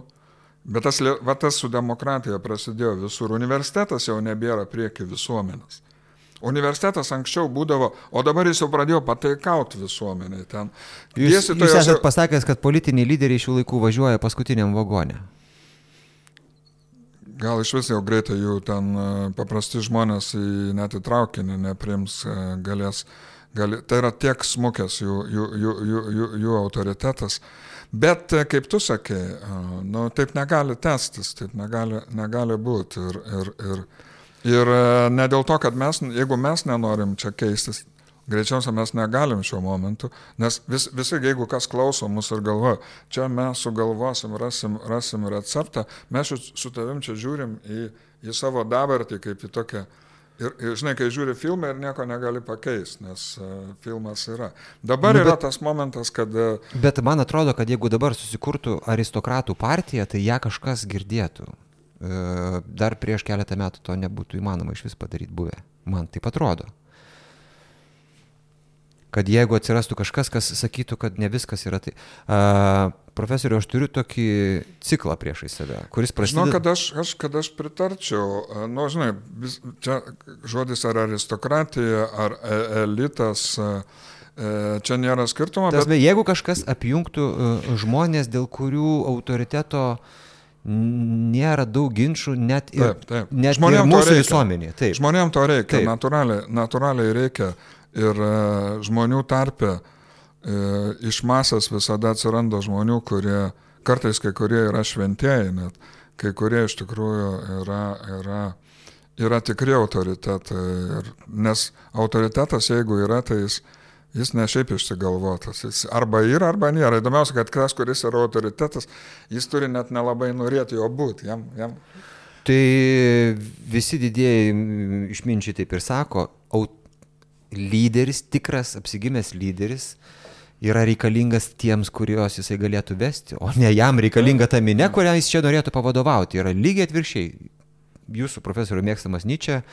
bet tas, va, tas su demokratija prasidėjo visur. Universitetas jau nebėra prieki visuomenės. Universitetas anksčiau būdavo, o dabar jis jau pradėjo pataikauti visuomeniai ten. Jūs, jūs esate pasakęs, kad politiniai lyderiai šių laikų važiuoja paskutiniam vagone. Gal iš vis jau greitai jų ten e, paprasti žmonės į net į traukinį neprims, e, galės, gali, tai yra tiek smukęs jų, jų, jų, jų, jų, jų autoritetas. Bet e, kaip tu sakė, nu, taip negali testis, taip negali, negali būti. Ir, ir, ir, ir ne dėl to, kad mes, jeigu mes nenorim čia keistis, Greičiausiai mes negalim šiuo momentu, nes vis, visi, jeigu kas klauso mus ir galvoja, čia mes sugalvosim, rasim, rasim receptą, mes su tavim čia žiūrim į, į savo dabartį kaip į tokią Ir, ir žinai, kai žiūri filmą ir nieko negali pakeisti, nes uh, filmas yra. Dabar nu, bet, yra tas momentas, kad... Uh, bet man atrodo, kad jeigu dabar susikurtų aristokratų partija, tai ją kažkas girdėtų. Uh, dar prieš keletą metų to nebūtų įmanoma iš vis padaryti buvę. Man taip atrodo kad jeigu atsirastų kažkas, kas sakytų, kad ne viskas yra tai. Uh, profesoriu, aš turiu tokį ciklą priešai save, kuris prasideda. Žinau, kad aš, aš, kad aš pritarčiau, nu, žinai, vis, čia žodis ar aristokratija, ar e elitas, e, čia nėra skirtumo. Tas, bet... Jeigu kažkas apjungtų žmonės, dėl kurių autoriteto nėra daug ginčių net ir, taip, taip. Net ir mūsų visuomenėje. Žmonėms to reikia, natūraliai, natūraliai reikia ir e, žmonių tarpe e, iš masės visada atsiranda žmonių, kurie kartais kai kurie yra šventieji, net kai kurie iš tikrųjų yra, yra, yra tikri autoritetai. Ir, nes autoritetas, jeigu yra, tai jis, jis ne šiaip išsigalvotas. Jis arba yra, arba nėra. Įdomiausia, kad kas, kuris yra autoritetas, jis turi net nelabai norėti jo būti. Jam, jam... Tai visi didėjai išminčiai taip ir sako, aut lyderis, tikras apsigimęs lyderis yra reikalingas tiems, kuriuos jisai galėtų vesti, o ne jam reikalinga ta minė, kurią jis čia norėtų pavadovauti. Yra lygiai atviršiai. Jūsų profesorių mėgstamas Nyčia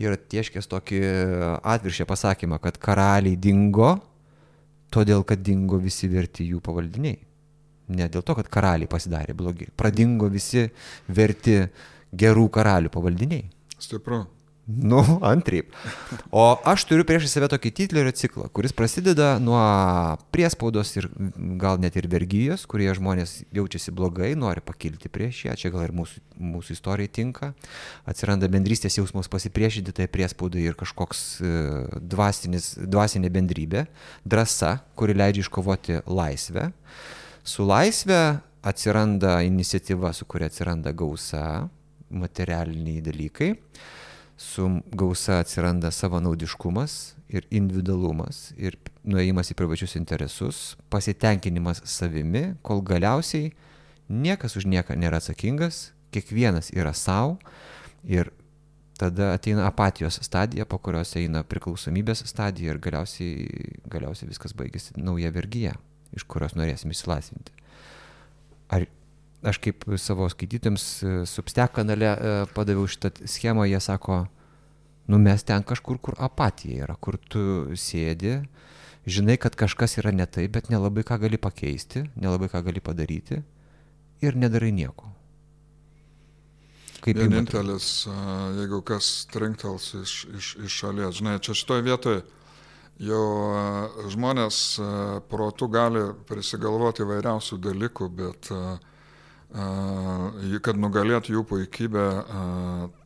yra tieškės tokį atviršę pasakymą, kad karaliai dingo, todėl kad dingo visi verti jų pavaldiniai. Ne dėl to, kad karaliai pasidarė blogi. Pradingo visi verti gerų karalių pavaldiniai. Stipru. Nu, antraip. O aš turiu priešai save tokį Titlerio ciklą, kuris prasideda nuo priespaudos ir gal net ir vergyjos, kurie žmonės jaučiasi blogai, nori pakilti prieš ją, čia gal ir mūsų, mūsų istorijai tinka. Atsiranda bendrystės jausmas pasipriešinti tai priespaudai ir kažkoks e, dvasinis, dvasinė bendrybė, drąsa, kuri leidžia iškovoti laisvę. Su laisvė atsiranda iniciatyva, su kuria atsiranda gausa, materialiniai dalykai su gausa atsiranda savanaudiškumas ir individualumas ir nuėjimas į privačius interesus, pasitenkinimas savimi, kol galiausiai niekas už nieką nėra atsakingas, kiekvienas yra savo ir tada ateina apatijos stadija, po kurios eina priklausomybės stadija ir galiausiai, galiausiai viskas baigėsi nauja vergyje, iš kurios norėsim įsilaisvinti. Ar aš kaip savo skaitytėms e, substek kanale e, padaviau šitą schemą, jie sako, nu mes ten kažkur, kur apatija yra, kur tu sėdi, žinai, kad kažkas yra ne taip, bet nelabai ką gali pakeisti, nelabai ką gali padaryti ir nedarai nieko. Kaip Vienintelis, jeigu kas trinktels iš, iš, iš šalies, žinai, čia šitoje vietoje jau žmonės protų gali prisigalvoti įvairiausių dalykų, bet uh, kad nugalėtų jų puikybę,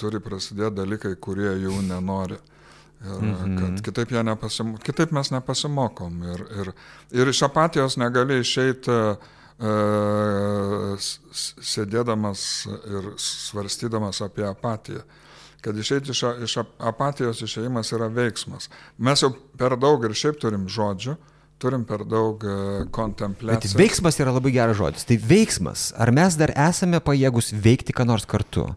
turi prasidėti dalykai, kurie jų nenori. Ir -hmm. kad kitaip, nepasim, kitaip mes nepasimokom. Ir, ir, ir iš apatijos negali išeiti sėdėdamas ir svarstydamas apie apatiją. kad išeiti iš, iš apatijos išeimas yra veiksmas. Mes jau per daug ir šiaip turim žodžių, turim per daug e, kontempliacijos. Bet veiksmas yra labai geras žodis. Tai veiksmas. Ar mes dar esame pajėgus veikti ką nors kartu?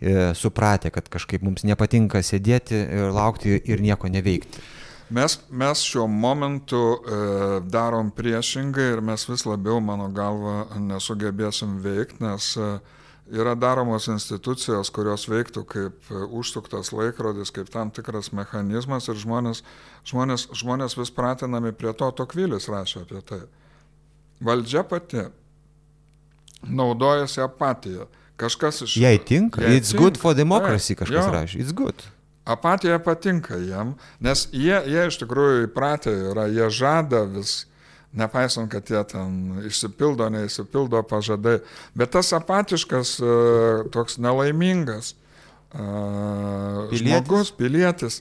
E, supratę, kad kažkaip mums nepatinka sėdėti ir laukti ir nieko neveikti. Mes, mes šiuo momentu e, darom priešingai ir mes vis labiau, mano galva, nesugebėsim veikti, nes e, yra daromos institucijos, kurios veiktų kaip e, užsuktas laikrodis, kaip tam tikras mechanizmas ir žmonės, žmonės, žmonės vis pratinami prie to, Tokvilis rašė apie tai. Valdžia pati naudojasi apatiją. Kažkas iš... Jei tinka, jai it's tinka. good for democracy, kažkas jo. rašė, it's good. Apatija patinka jiem, nes jie, jie iš tikrųjų įpratę yra, jie žada vis nepaisant, kad jie ten išsipildo, neįsipildo pažadai. Bet tas apatiškas, e, toks nelaimingas e, pilietis. žmogus, pilietis,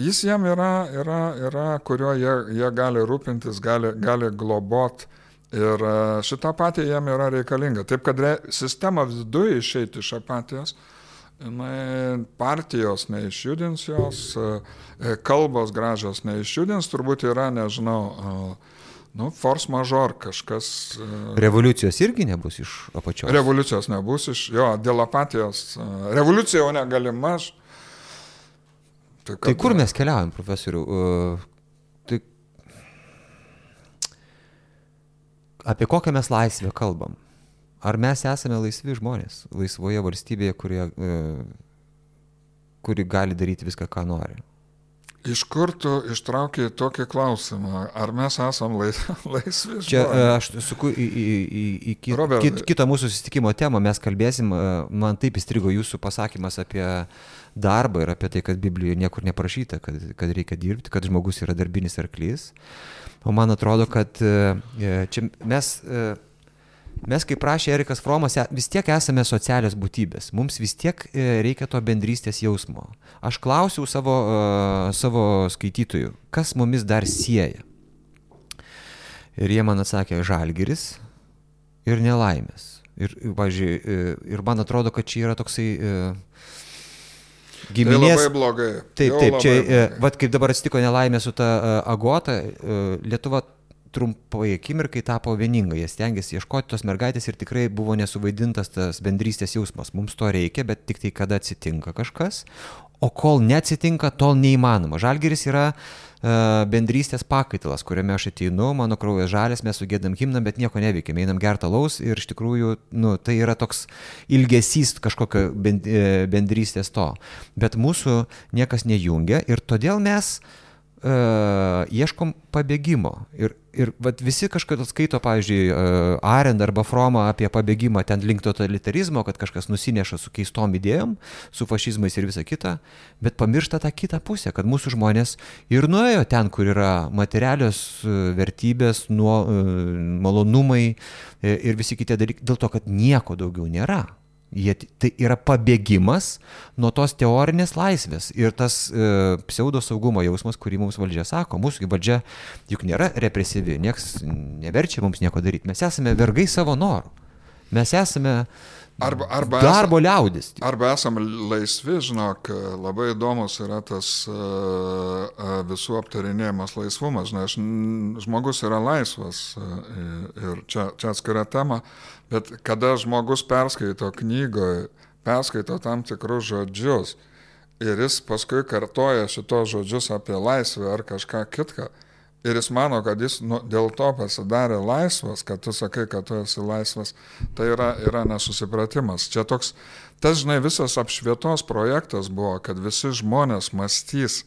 jis jam yra, yra, yra kuriuo jie, jie gali rūpintis, gali, gali globot. Ir e, šitą apatiją jam yra reikalinga. Taip, kad re, sistema viduje išeiti iš apatijos, jinai partijos neišjudins jos, kalbos gražios neišjudins, turbūt yra, nežinau, nu, force major kažkas. E, Revoliucijos irgi nebus iš apačios. Revoliucijos nebus iš, jo, dėl apatijos. E, revoliucija jau negalima. Tai, kad... tai kur mes keliaujam, profesoriu? Uh, tai apie kokią mes laisvę kalbam? Ar mes esame laisvi žmonės, laisvoje valstybėje, kurie, kuri gali daryti viską, ką nori? Iš kur tu ištraukė tokį klausimą? Ar mes esame lais, laisvi? Čia žmonės? E, aš suku į, į, į, į kit, kit, kitą mūsų susitikimo temą, mes kalbėsim, e, man taip įstrigo jūsų pasakymas apie darbą ir apie tai, kad Biblijoje niekur neprašyta, kad, kad reikia dirbti, kad žmogus yra darbinis arklys. O man atrodo, kad e, čia mes Mes, kaip prašė Erikas Fromas, e, vis tiek esame socialios būtybės. Mums vis tiek e, reikia to bendrystės jausmo. Aš klausiau savo, uh, savo skaitytojų, kas mumis dar sieja. Ir jie man atsakė žalgeris ir nelaimės. Ir, važiuoju, ir man atrodo, kad čia yra toksai uh, giminės. Tai labai blogai. Taip, taip, čia, blogai. vad kaip dabar atsitiko nelaimė su ta uh, agota, uh, Lietuva trumpai akimirkai tapo vieninga, jie stengiasi ieškoti tos mergaitės ir tikrai buvo nesuvaidintas tas bendrystės jausmas. Mums to reikia, bet tik tai kada atsitinka kažkas, o kol neatsitinka, tol neįmanoma. Žalgeris yra uh, bendrystės pakaitalas, kuriame aš ateinu, mano kraujas žalės, mes sugėdam himną, bet nieko neveikiam, einam gertą laus ir iš tikrųjų, nu, tai yra toks ilgesys kažkokio e, bendrystės to. Bet mūsų niekas nejungia ir todėl mes uh, ieškom pabėgimo. Ir Ir vat, visi kažkada skaito, pavyzdžiui, e, Arend arba Fromą apie pabėgimą ten link totalitarizmo, kad kažkas nusineša su keistom idėjom, su fašizmais ir visa kita, bet pamiršta tą kitą pusę, kad mūsų žmonės ir nuėjo ten, kur yra materialios e, vertybės, nuo, e, malonumai ir visi kiti dalykai, dėl to, kad nieko daugiau nėra. Jie, tai yra pabėgimas nuo tos teorinės laisvės ir tas e, pseudo saugumo jausmas, kurį mums valdžia sako. Mūsų valdžia juk nėra represyvi, niekas neverčia mums nieko daryti. Mes esame vergai savo norų. Mes esame arba, arba darbo esam, liaudis. Arba esame laisvi, žinok, labai įdomus yra tas uh, visų aptarinėjimas laisvumas. Žinai, žmogus yra laisvas uh, ir čia, čia atskira tema. Bet kada žmogus perskaito knygoje, perskaito tam tikrus žodžius ir jis paskui kartoja šitos žodžius apie laisvę ar kažką kitką, ir jis mano, kad jis nu, dėl to pasidarė laisvas, kad tu sakai, kad tu esi laisvas, tai yra, yra nesusipratimas. Čia toks, tas, žinai, visas apšvietos projektas buvo, kad visi žmonės mąstys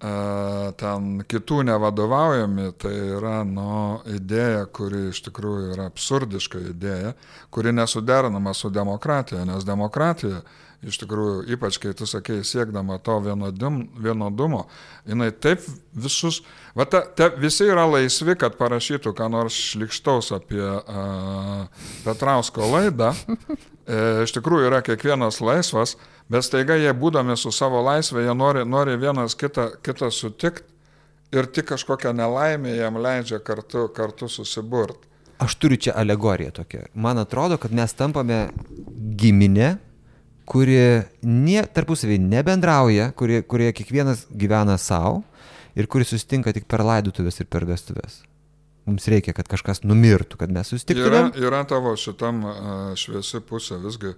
ten kitų nevadovaujami, tai yra nu, idėja, kuri iš tikrųjų yra absurdiška idėja, kuri nesuderinama su demokratija, nes demokratija iš tikrųjų, ypač kai tu sakei, siekdama to vienodim, vienodumo, jinai taip visus, va, ta, ta, visi yra laisvi, kad parašytų ką nors šlikštaus apie uh, Petrausko laidą, e, iš tikrųjų yra kiekvienas laisvas, Bet staiga jie būdami su savo laisvė, jie nori, nori vienas kitą, kitą sutikti ir tik kažkokią nelaimę jam leidžia kartu, kartu susiburti. Aš turiu čia alegoriją tokią. Man atrodo, kad mes tampame giminė, kuri nie, tarpusavį nebendrauja, kurie, kurie kiekvienas gyvena savo ir kuri susitinka tik per laidutuvės ir per vestuvės. Mums reikia, kad kažkas numirtų, kad mes Yra, susitiktumėm. yra tavo šitam šviesi pusė, visgi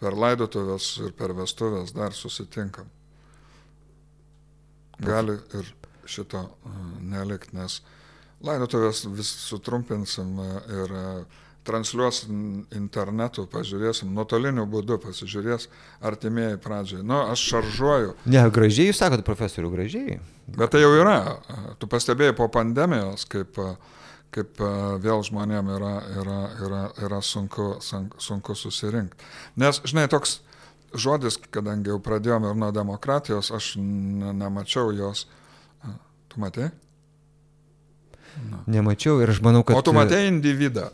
per laidotuvės ir per vestuvės dar susitinkam. Gali ir šito a, nelikt, nes laidotuvės vis sutrumpinsim ir a, transliuosim internetu, pažiūrėsim, nuotoliniu būdu pasižiūrės artimieji pradžiai. Nu, aš šaržuoju, Ne, gražiai jūs sakote, profesoriu, gražiai. Bet tai jau yra. Tu pastebėjai po pandemijos, kaip, kaip vėl žmonėm yra, yra, yra, yra sunku, sun- sunku susirinkti. Nes, žinai, toks žodis, kadangi jau pradėjome ir nuo demokratijos, aš ne, nemačiau jos. Tu matei? Nemačiau ir aš manau, kad... O tu matei individą.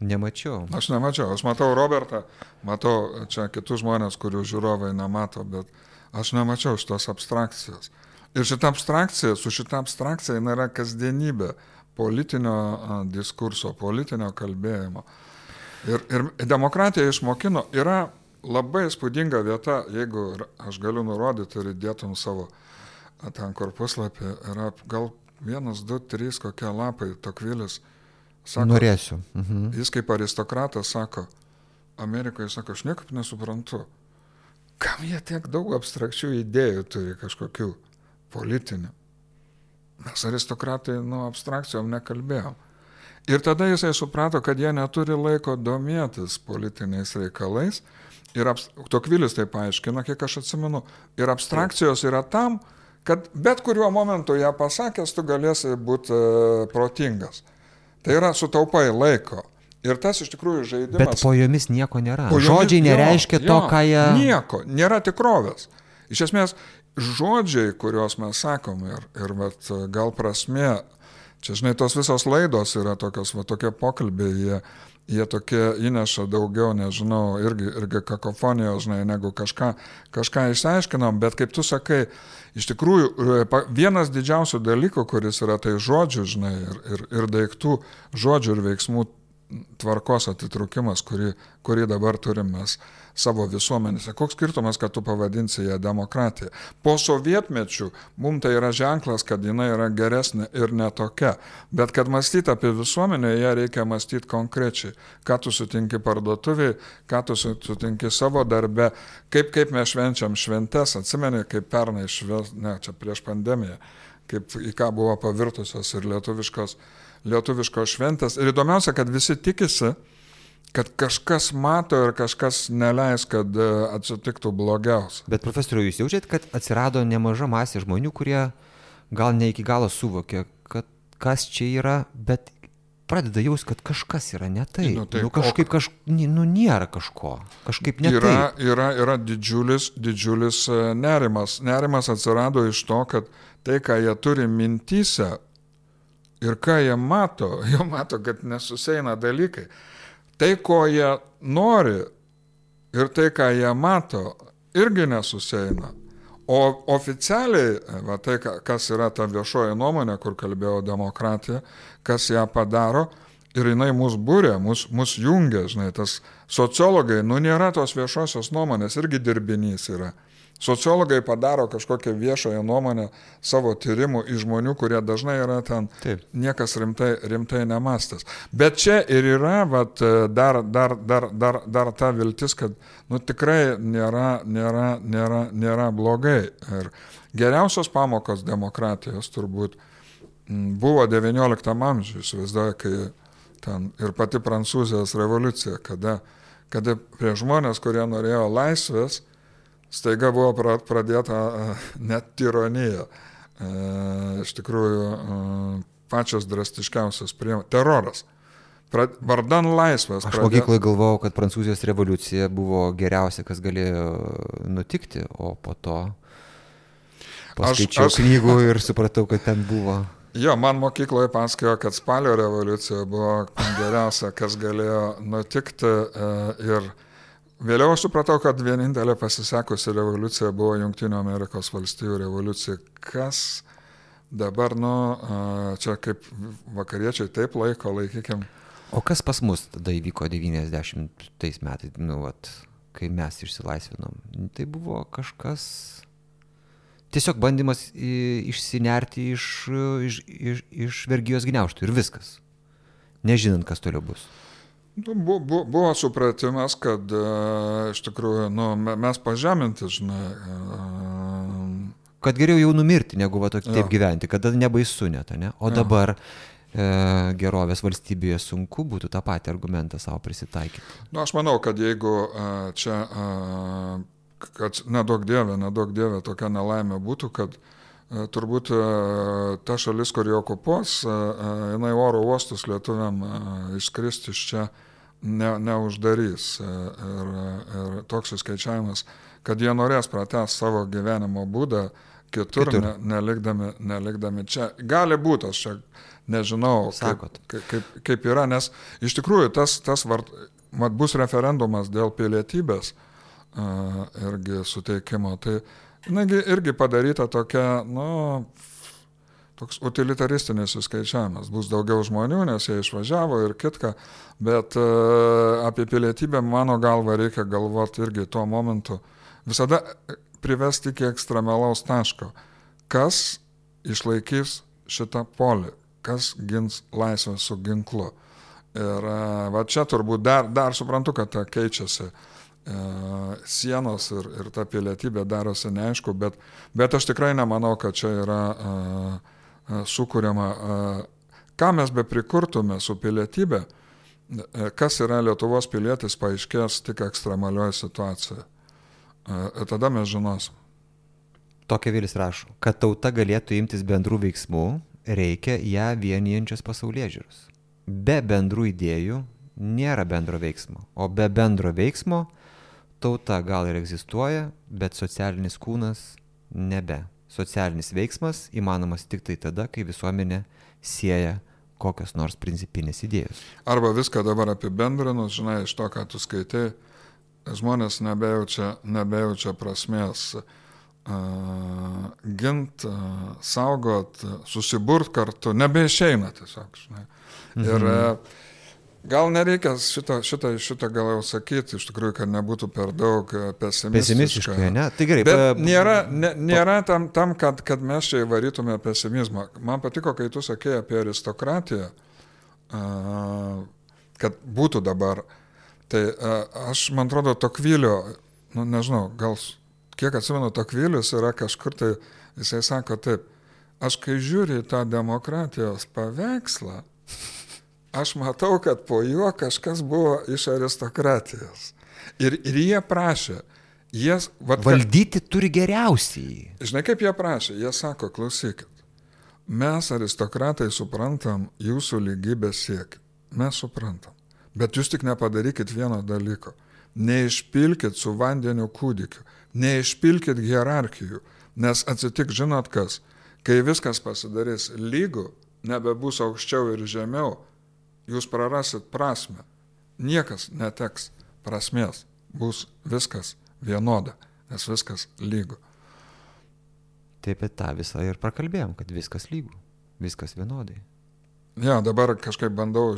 Nemačiau. Aš nemačiau. Aš matau Robertą, matau čia kitus žmonės, kurių žiūrovai nemato, bet aš nemačiau šitos abstrakcijos. Ir šita abstrakcija, su šita abstrakcija jinai yra kasdienybė politinio diskurso, politinio kalbėjimo. Ir, ir demokratija išmokino, yra labai spūdinga vieta, jeigu aš galiu nurodyti ir įdėtum savo ten kur puslapį, yra gal vienas, du, trys kokie lapai, tokvilis. Sako, Norėsiu. Mhm. Jis kaip aristokratas sako, Amerikoje sako, aš niekaip nesuprantu, kam jie tiek daug abstrakčių idėjų turi kažkokių politinių. Mes aristokratai nuo abstrakcijom nekalbėjom. Ir tada jisai suprato, kad jie neturi laiko domėtis politiniais reikalais. Ir abs... Tokvilis tai paaiškina, kiek aš atsimenu. Ir abstrakcijos yra tam, kad bet kuriuo momentu ją pasakęs, tu galėsi būti e, protingas. Tai yra sutaupai laiko. Ir tas iš tikrųjų žaidimas. Bet po jomis nieko nėra. Jomis- Žodžiai jo, nereiškia to, jo, ką jie... Nieko, nėra tikrovės. Iš esmės, žodžiai, kuriuos mes sakom ir, ir vat, gal prasme, čia žinai, tos visos laidos yra tokios, va tokie pokalbiai, jie, jie tokie įneša daugiau, nežinau, irgi, irgi kakofonijos, žinai, negu kažką, kažką išsiaiškinom, bet kaip tu sakai, iš tikrųjų, e, vienas didžiausių dalykų, kuris yra tai žodžių, žinai, ir, ir, ir daiktų, žodžių ir veiksmų tvarkos atitrukimas, kurį, kurį dabar turim mes savo visuomenėse. Koks skirtumas, kad tu pavadinsi ją demokratija? Po sovietmečių mums tai yra ženklas, kad jinai yra geresnė ir netokia. Bet kad mąstyti apie visuomenę, ją reikia mąstyti konkrečiai. Ką tu sutinki parduotuviai, ką tu su- sutinki savo darbe, kaip, kaip mes švenčiam šventes, atsimeni, kaip pernai šves, ne, čia prieš pandemiją, kaip į ką buvo pavirtusios ir lietuviškos lietuviškos šventės. Ir įdomiausia, kad visi tikisi, kad kažkas mato ir kažkas neleis, kad e, atsitiktų blogiausia. Bet profesoriu, jūs jaučiat, kad atsirado nemaža masė žmonių, kurie gal ne iki galo suvokė, kad kas čia yra, bet pradeda jaus, kad kažkas yra ne taip. Nu, Nu, tai nu, kažkaip, kaž, nu, nėra kažko. Kažkaip ne Yra, taip. yra, yra didžiulis, didžiulis e, nerimas. Nerimas atsirado iš to, kad tai, ką jie turi mintyse ir ką jie mato, jie mato, kad nesuseina dalykai. Tai, ko jie nori ir tai, ką jie mato, irgi nesuseina. O oficialiai, va, tai, ka- kas yra ta viešoji nuomonė, kur kalbėjau demokratija, kas ją padaro, ir jinai mus būrė, mus, mus jungia, žinai, tas sociologai, nu nėra tos viešosios nuomonės, irgi dirbinys yra. Sociologai padaro kažkokią viešąją nuomonę savo tyrimų iš žmonių, kurie dažnai yra ten Taip. niekas rimtai, rimtai nemastęs. Bet čia ir yra vat, dar, dar, dar, dar, dar ta viltis, kad nu, tikrai nėra, nėra, nėra, nėra blogai. Ir geriausios pamokos demokratijos turbūt buvo XIX amžiuje, įsivaizduoju, kai ten ir pati Prancūzijos revoliucija, kada, kada prie žmonės, kurie norėjo laisvės, staiga buvo pra- pradėta net tironija. Iš tikrųjų, pačios drastiškiausios priemonės. Teroras. Vardan laisvės. Aš pradė- mokykloje galvojau, kad Prancūzijos revoliucija buvo geriausia, kas galėjo nutikti, o po to paskaičiau aš- knygų ir supratau, kad ten buvo. Jo, man mokykloje pasakojo, kad spalio revoliucija buvo geriausia, kas galėjo nutikti. e, Ir vėliau aš supratau, kad vienintelė pasisekusi revoliucija buvo Junktinių Amerikos valstijų revoliucija. Kas dabar, nu, čia kaip vakariečiai taip laiko, laikykim. O kas pas mus tada įvyko 90 metais? Nu, vat, kai mes išsilaisvinom. Tai buvo kažkas tiesiog bandymas išsinerti iš, iš, iš, iš vergyjos gniauštų ir viskas, nežinant, kas toliau bus. Nu, bu, bu, buvo supratimas, kad uh, iš tikrųjų nu, mes pažeminti, žinai. Uh, kad geriau jau numirti, negu va, tok, taip gyventi, kad nebaisu net, ne? O ja. dabar e, gerovės valstybėje sunku būtų tą patį argumentą savo prisitaikyti. Na, nu, aš manau, kad jeigu e, čia, e, kad nedaug dievė, nedaug dievė tokia nelaimė būtų, kad e, turbūt e, ta šalis, kuri okupuos, e, e, jinai oro uostus lietuviam e, išskristi iš čia ne, neuždarys. E, ir, ir toks įskaičiavimas, kad jie norės pratęsti savo gyvenimo būdą, kitur, kitur. Ne, nelikdami, nelikdami čia. Gali būti, aš čia nežinau, kaip, kaip, kaip yra, nes iš tikrųjų tas, tas vart, mat, bus referendumas dėl pilietybės uh, irgi suteikimo. Tai nagi, irgi padaryta tokia, nu, toks utilitaristinis įskaičiavimas. Bus daugiau žmonių, nes jie išvažiavo ir kitką, bet uh, apie pilietybę mano galva reikia galvoti irgi tuo momentu. Visada privesti iki ekstremalaus taško. Kas išlaikys šitą polį, kas gins laisvę su ginklu. Ir e, va čia turbūt dar, dar suprantu, kad keičiasi e, sienos ir, ir ta pilietybė darosi neaišku, bet, bet aš tikrai nemanau, kad čia yra e, e sukūriama, e, ką mes be prikurtume su pilietybė, e, kas yra Lietuvos pilietis, paaiškės tik ekstremalioje situacijoje. Ir tada mes žinosim. Tokia vėlis rašo, kad tauta galėtų imtis bendrų veiksmų, reikia ją vienijančios pasaulyje žiūros. Be bendrų idėjų nėra bendro veiksmo, o be bendro veiksmo tauta gal ir egzistuoja, bet socialinis kūnas nebe. Socialinis veiksmas įmanomas tik tai tada, kai visuomenė sieja kokios nors principinės idėjos. Arba viską dabar apibendrinus, žinai, iš to, ką tu skaitai, žmonės nebejaučia, nebejaučia prasmės uh, gint, uh, saugot, susiburt kartu, nebeišeina tiesiog. Žinai. Mhm. Ir uh, gal nereikia šitą, šitą, šitą gal jau sakyti, iš tikrųjų, kad nebūtų per daug pesimistiška. Pesimistiška, ne? Tai gerai. Bet pa, nėra, ne, nėra tam, tam kad, kad mes čia įvarytume pesimizmą. Man patiko, kai tu sakėjai apie aristokratiją, kad būtų dabar Tai e, aš, man atrodo, Tokvilio, nu nežinau, gal kiek atsimenu, Tokvilius yra kažkur tai, jisai sako taip, aš kai žiūriu į tą demokratijos paveikslą, aš matau, kad po juo kažkas buvo iš aristokratijos. Ir, ir jie prašė, jie... Vat, Valdyti turi geriausiai. Žinai, kaip jie prašė, jie sako, klausykit, mes aristokratai suprantam jūsų lygybės siekį. Mes suprantam. Bet jūs tik nepadarykit vieno dalyko. Neišpilkit su vandeniu kūdikiu, neišpilkit hierarchijų, nes atsitik žinot kas, kai viskas pasidarys lygų, nebebus aukščiau ir žemiau, jūs prarasit prasme. Niekas neteks prasmės, bus viskas vienoda, nes viskas lygų. Taip apie tą visą ir prakalbėjom, kad viskas lygų, viskas vienodai. Ja, dabar kažkaip bandau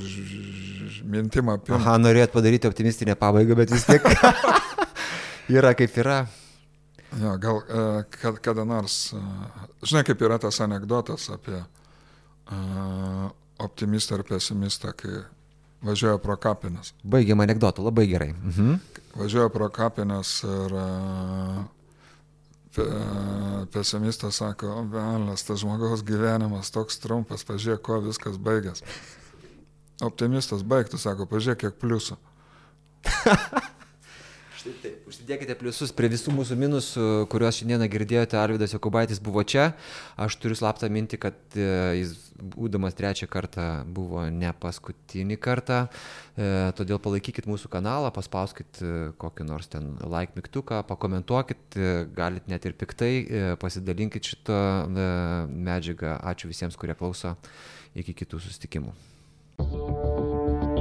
mintimą apie... Aha, norėt padaryti optimistinę pabaigą, bet vis tiek yra kaip yra. Ja, gal e, kad, kada nors, e, žinai, kaip yra tas anegdotas apie uh, optimistą ir pesimistą, kai važiuoja pro kapines. Baigiam anegdotą, labai gerai. Mhm. Važiuoja pro kapines ir uh, pesimistas sako, velnas, tas žmogaus gyvenimas toks trumpas, pažiūrėk, kuo viskas baigės. Optimistas baigtų, sako, pažiūrėk, kiek pliusų. Taip, užsidėkite pliusus prie visų mūsų minusų, kuriuos šiandieną girdėjote, Alvidas Jokubaitis buvo čia. Aš turiu slaptą mintį, kad e, jis, būdamas trečią kartą, buvo ne paskutinį kartą. E, todėl palaikykit mūsų kanalą, paspauskit e, kokį nors ten like mygtuką, pakomentuokit, galit net ir piktai, pasidalinkit šitą medžiagą. Ačiū visiems, kurie klauso. Iki kitų susitikimų. thank you